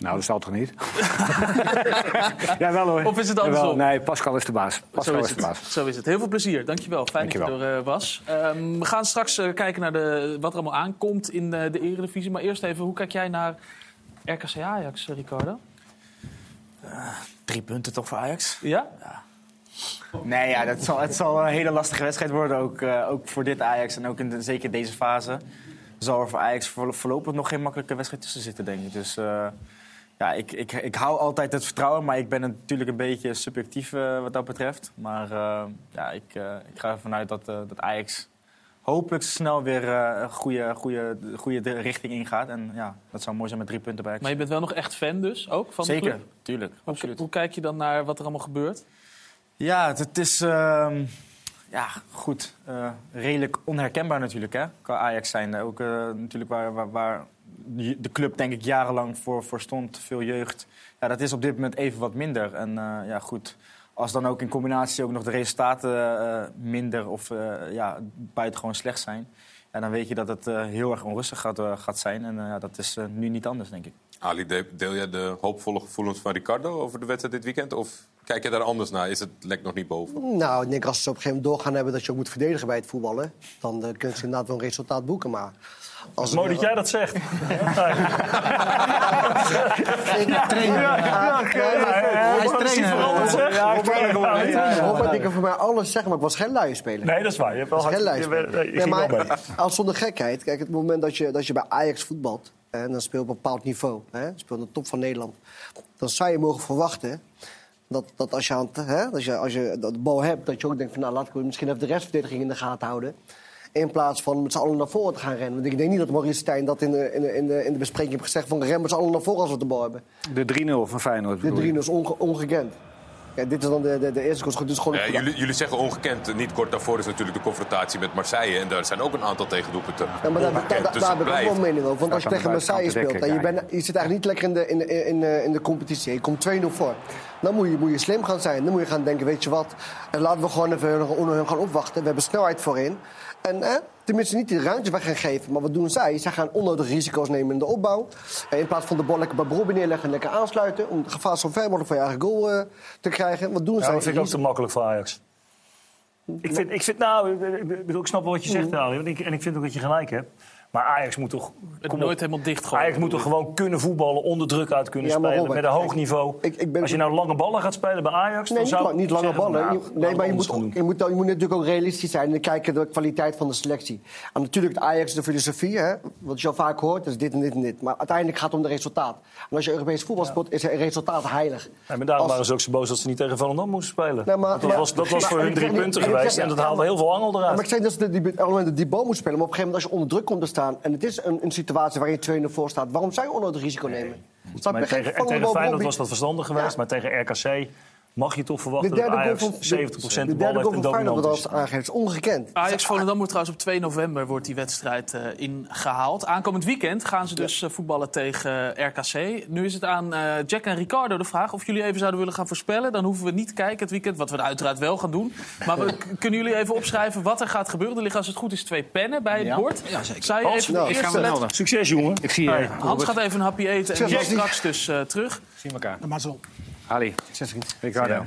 Nou, dat zal toch niet? ja, wel hoor. Of is het Jawel, andersom? Nee, Pascal is de baas. Zo Pascal is, is de het. baas. Zo is het. Heel veel plezier. Dankjewel. Fijn dat je er eh, was. Ehm, we gaan straks eh, kijken naar de, wat er allemaal aankomt in eh, de Eredivisie. Maar eerst even, hoe kijk jij naar RKC Ajax, eh, Ricardo? Drie punten toch voor Ajax? Ja? Nee, ja, dat zal, het zal een hele lastige wedstrijd worden. Ook, eh, ook voor dit Ajax en ook in de- zeker deze fase. Zal er voor Ajax voor- voorlopig nog geen makkelijke wedstrijd tussen zitten, denk ik. Dus eh, ja, ik, ik, ik hou altijd het vertrouwen. Maar ik ben natuurlijk een beetje subjectief eh, wat dat betreft. Maar ja, ik, ik ga ervan uit dat, dat Ajax hopelijk snel weer eh, een goede, goede, goede richting ingaat. En ja, dat zou mooi zijn met drie punten bij Ajax. Maar je bent wel nog echt fan dus, ook, van de Zeker, club? tuurlijk. Hoe, hoe kijk je dan naar wat er allemaal gebeurt? Ja, het, het is ehm, ja, goed. eh, redelijk onherkenbaar natuurlijk, hè? Qua Ajax zijn. Ook eh, natuurlijk waar, waar, waar de club denk ik jarenlang voor, voor stond. Veel jeugd. Ja, dat is op dit moment even wat minder. En ja, goed. Als dan ook in combinatie ook nog de resultaten eh, minder of eh ja, buitengewoon slecht zijn... Ja, dan weet je dat het eh, heel erg onrustig gaat, gaat zijn. En ja, dat is nu niet anders, denk ik. Ali, de- deel jij de hoopvolle gevoelens van Ricardo over de wedstrijd dit weekend? Of kijk je daar anders naar? Is het lek nog niet boven? Nou, ik denk als ze op een gegeven moment doorgaan hebben dat je ook moet verdedigen bij het voetballen, dan eh, kunnen ze inderdaad wel een resultaat boeken. Maar als Mooi dat jij dat zegt. Robert, ik kan voor mij alles zeggen, maar ik was geen luie speler. Nee, dat is waar. Je hebt wel Ik geen hard- luie je speler. je maar als zonder gekheid, kijk, het moment dat je, dat je bij Ajax voetbalt... en dan speel je op een bepaald niveau, hè, je speelt aan de top van Nederland... dan zou je mogen verwachten dat, dat als je, aan hè, als je, als je de bal hebt... dat je ook denkt van, nou, laat ik misschien even de restverdediging in de gaten houden... In plaats van met z'n allen naar voren te gaan rennen. Want ik denk niet dat Maurice Stijn dat in de, in de, in de, in de bespreking heeft gezegd... van ren met z'n allen naar voren als we de bal hebben. De 3-0 van Feyenoord. De bedoel je? 3 is onge- ongekend. Dit is dan de, de, de eerste koers. Dus gewoon Ja, jullie, jullie zeggen ongekend. Niet kort daarvoor is natuurlijk de confrontatie met Marseille. En daar zijn ook een aantal tegendoelpunten Ja, maar daar, daar, Dus daar heb ik ook wel mening over. Want als je tegen Marseille speelt en je, bent, je zit eigenlijk niet lekker in de, in, de- in, de- in de competitie. Je komt 2-0 voor. Dan moet je, moet je slim gaan zijn. Dan moet je gaan denken, weet je wat. En laten we gewoon even hun- onder hun gaan opwachten. We hebben snelheid voorin. En eh, tenminste niet die ruimte weg gaan geven. Maar wat doen zij? Zij gaan onnodige risico's nemen in de opbouw. En in plaats van de bal lekker bij Brobbey neerleggen en lekker aansluiten. Om het gevaar zo ver mogelijk voor je eigen goal eh, te krijgen. Wat doen Ja, zij? dat vind ik ook te makkelijk voor Ajax. Ik vind, ik vind nou, ik, bedoel, ik snap wel wat je zegt, Ali. want ik- En ik vind ook dat je gelijk hebt. Maar Ajax moet toch... Het nooit op. helemaal dichtgooien. Ajax moet toch gewoon kunnen voetballen, onder druk uit kunnen Ja, spelen, Robert, met een hoog niveau. Als je nou lange ballen gaat spelen bij Ajax, Nee, dan niet, zou niet lange zeggen van, ballen. nou, Je- nee, maar je moet, je, moet, je moet natuurlijk ook realistisch zijn en kijken naar de kwaliteit van de selectie. En natuurlijk, het Ajax, de filosofie, hè, wat je al vaak hoort, is dit en dit en dit. Maar uiteindelijk gaat het om de resultaat. En als je Europees voetbal speelt, is het resultaat heilig. Ja, maar daarom Als- waren ze ook zo boos dat ze niet tegen Volendam moesten spelen. Nee, maar- dat maar- was, dat was voor hun drie punten geweest en dat haalde heel veel angel eruit. maar ik zeg dat ze die, die, die bal moet spelen. Maar op een gegeven moment, als je onder druk komt te staan... en het is een, een situatie waar je 2-0 voor staat... waarom zou je onnodig risico nemen? Snap Maar tegen, tegen Feyenoord was dat verstandig geweest, maar tegen RKC mag je toch De verwachten dat derde Ajax van, 70% de de bal derde heeft en dominant was is. ongekend. Ajax Volendam wordt trouwens op 2 november wordt die wedstrijd eh, ingehaald. Aankomend weekend gaan ze dus eh, voetballen tegen eh, RKC. Nu is het aan eh, Jack en Ricardo de vraag of jullie even zouden willen gaan voorspellen. Dan hoeven we niet te kijken het weekend, wat we uiteraard wel gaan doen. Maar we, kunnen jullie even opschrijven wat er gaat gebeuren? Er liggen als het goed is twee pennen bij het Ja. bord. Ja, zeker. Zou je Hans, even nou. Succes, jongen. Ik zie je. Hans gaat even een hapje eten en Succes, straks dus eh, terug. Zien elkaar. Maar zo. Ali. Ricardo.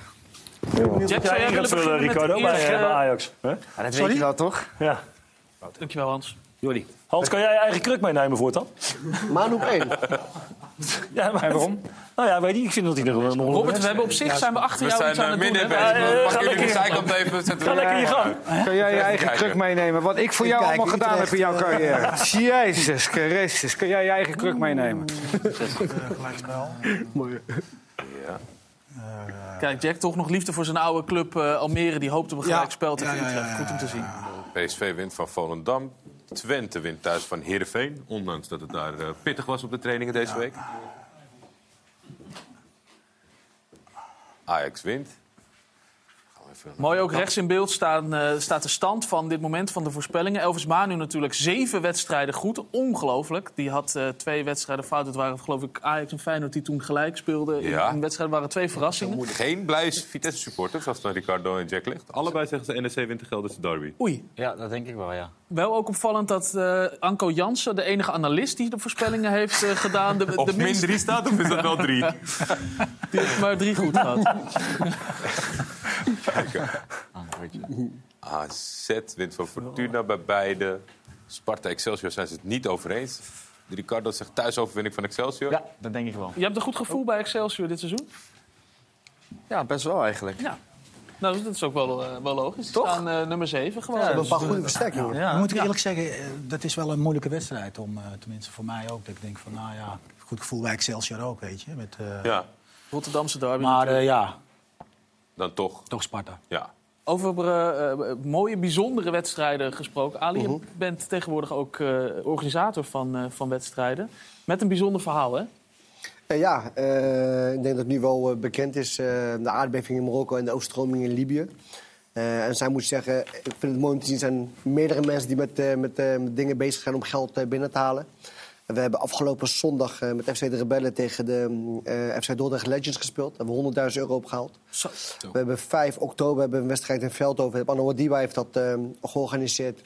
Jack, zou jij willen gaat vullen, Ricardo, bij, eh, eh, bij Ajax. hè? Ja, dat weet je wel, toch? Ja. Dankjewel Hans. Jordi. Hans, kan jij je eigen kruk meenemen voortaan? Manu op één. Ja, maar, En waarom? Nou ja, weet je, ik vind dat hij er nog Robert, we hebben op zich zijn we achter We jou zijn iets aan eh, het midden bezig. Ja, ja, Pak ga jullie de lekker- zijkant even. zetten. Ga lekker je gang. Kan jij je eigen kruk meenemen? Wat ik voor jou Kijk, allemaal gedaan heb in jouw carrière. Jezus Christus. Kan jij je eigen kruk meenemen? Gelijkspel. Kijk, Jack, toch nog liefde voor zijn oude club eh, Almere. Die hoopt op een Ja. gelijk spel tegen Ja, ja, ja, Utrecht. ja, Goed om te zien. PSV wint van Volendam. Twente wint thuis van Heerenveen. Ondanks dat het daar eh, pittig was op de trainingen deze week. Ajax wint. Mooi ook rechts in beeld staan, eh, staat de stand van dit moment van de voorspellingen. Elvis Manu natuurlijk zeven wedstrijden goed. Ongelooflijk. Die had eh, twee wedstrijden fout. Het waren geloof ik Ajax en Feyenoord die toen gelijk speelden. In een wedstrijd waren twee verrassingen. Geen blij Vitesse-supporters, als het aan Ricardo en Jack ligt. Allebei zeggen ze NEC wint de Gelderse derby. Oei. Ja, dat denk ik wel, ja. Wel ook opvallend dat eh, Anko Jansen, de enige analist die de voorspellingen heeft eh, gedaan... De, Of de min drie staat, of is dat wel drie? Die heeft maar drie goed gehad. AZ wint van Fortuna bij beide. Sparta Excelsior zijn ze het niet over eens. Ricardo zegt thuisoverwinning van Excelsior. Ja, dat denk ik wel. Je hebt een goed gevoel bij Excelsior dit seizoen? Ja, best wel eigenlijk. Ja. Nou, dat is ook wel, eh, wel logisch. Ze staan eh, nummer 7 gewoon. Ze hebben een paar goede versterkingen. Maar moet ik eerlijk zeggen, eh, dat is wel een moeilijke wedstrijd. Om, eh, tenminste voor mij ook. Dat ik denk van, nou ja, goed gevoel bij Excelsior ook, weet je. Met, eh, Ja, Rotterdamse derby. Maar eh, ja, dan toch. toch Sparta. Ja. Over eh, eh, mooie, bijzondere wedstrijden gesproken. Ali, Mhm. je bent tegenwoordig ook eh, organisator van, eh, van wedstrijden. Met een bijzonder verhaal, hè? Eh, ja, eh, ik denk dat het nu wel bekend is. eh, de aardbeving in Marokko en de overstroming in Libië. Eh, en zij moet zeggen, ik vind het mooi om te zien... er zijn meerdere mensen die met, eh, met, eh, met dingen bezig zijn om geld binnen te halen. We hebben afgelopen zondag eh, met FC de Rebellen tegen de eh, FC Dordrecht Legends gespeeld. Daar hebben we 100.000 euro opgehaald. Zo. We hebben 5 oktober hebben we een wedstrijd in Veldhoven. Anne Wadiwa heeft dat eh, georganiseerd.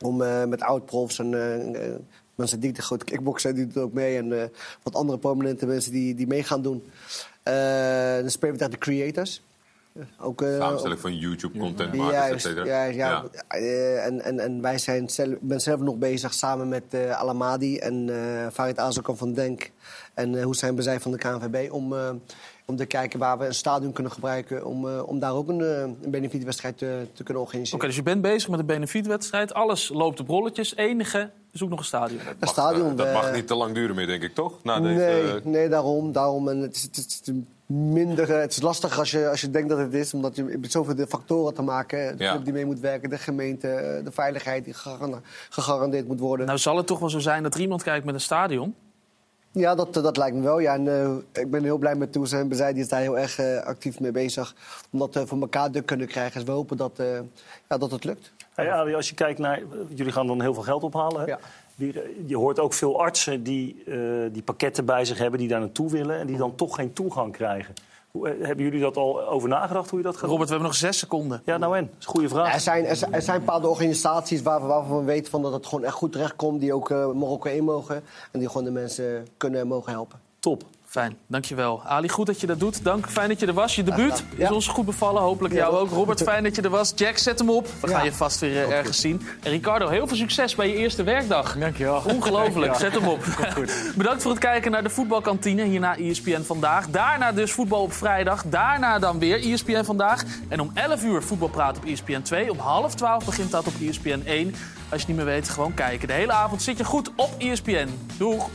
Om met oud-profs en mensen die de grote kickboksen die doen ook mee. En wat andere prominente mensen die, die mee gaan doen. Eh, dan spelen we tegen de creators. Ook, eh, Samenstelling van YouTube-content Juist, cetera. ja, ja. Eh, en, en, en wij zijn zelf, ik ben zelf nog bezig samen met eh Alamadi en eh Farid Azokan van Denk en uh, Hussein Bezij van de KNVB om, eh, om te kijken waar we een stadion kunnen gebruiken om, eh, om daar ook een, een benefietwedstrijd te, te kunnen organiseren. Oké, dus je bent bezig met een benefietwedstrijd. Alles loopt op rolletjes. Enige, zoek nog een stadion. Een stadion. Dat mag niet te lang duren meer, denk ik, toch? Na deze, nee, nee, daarom. daarom. En het, het, minder, eh, het is lastig als je, als je denkt dat het is, omdat je met zoveel de factoren te maken de Ja. club die mee moet werken, de gemeente, eh, de veiligheid die gegaran- gegarandeerd moet worden. Nou zal het toch wel zo zijn dat er iemand kijkt met een stadion? Ja, dat, dat lijkt me wel. Ja, en, eh, ik ben heel blij met Toes en Bezij. Die is daar heel erg eh, actief mee bezig. Om dat eh, voor elkaar te kunnen krijgen. Dus we hopen dat, eh, ja, dat het lukt. Hey, Ali, als je kijkt naar... Jullie gaan dan heel veel geld ophalen. Hè? Eh, je hoort ook veel artsen die, eh, die pakketten bij zich hebben... die daar naartoe willen en die dan toch geen toegang krijgen. Hoe, eh, hebben jullie dat al over nagedacht, hoe je dat gaat Robert, we hebben nog zes seconden. Ja, nou en? Dat is een goede vraag. Er zijn, er, zijn- er zijn bepaalde organisaties waar, we- waarvan we weten van dat het gewoon echt goed terechtkomt. Die ook eh, Marokko in mogen. En die gewoon de mensen kunnen en mogen helpen. Top. Fijn, dankjewel. Ali, goed dat je dat doet. Dank, fijn dat je er was. Je debuut is ons goed bevallen. Hopelijk jou ook. Robert, fijn dat je er was. Jack, zet hem op. We gaan je vast weer eh, ergens zien. En Ricardo, heel veel succes bij je eerste werkdag. Dankjewel. Ongelooflijk, zet hem op. goed. Bedankt voor het kijken naar de voetbalkantine. Hierna ESPN Vandaag. Daarna dus voetbal op vrijdag. Daarna dan weer ESPN Vandaag. En om 11 uur voetbalpraat op ESPN 2. Om half 12 begint dat op ESPN 1. Als je het niet meer weet, gewoon kijken. De hele avond zit je goed op ESPN. Doeg!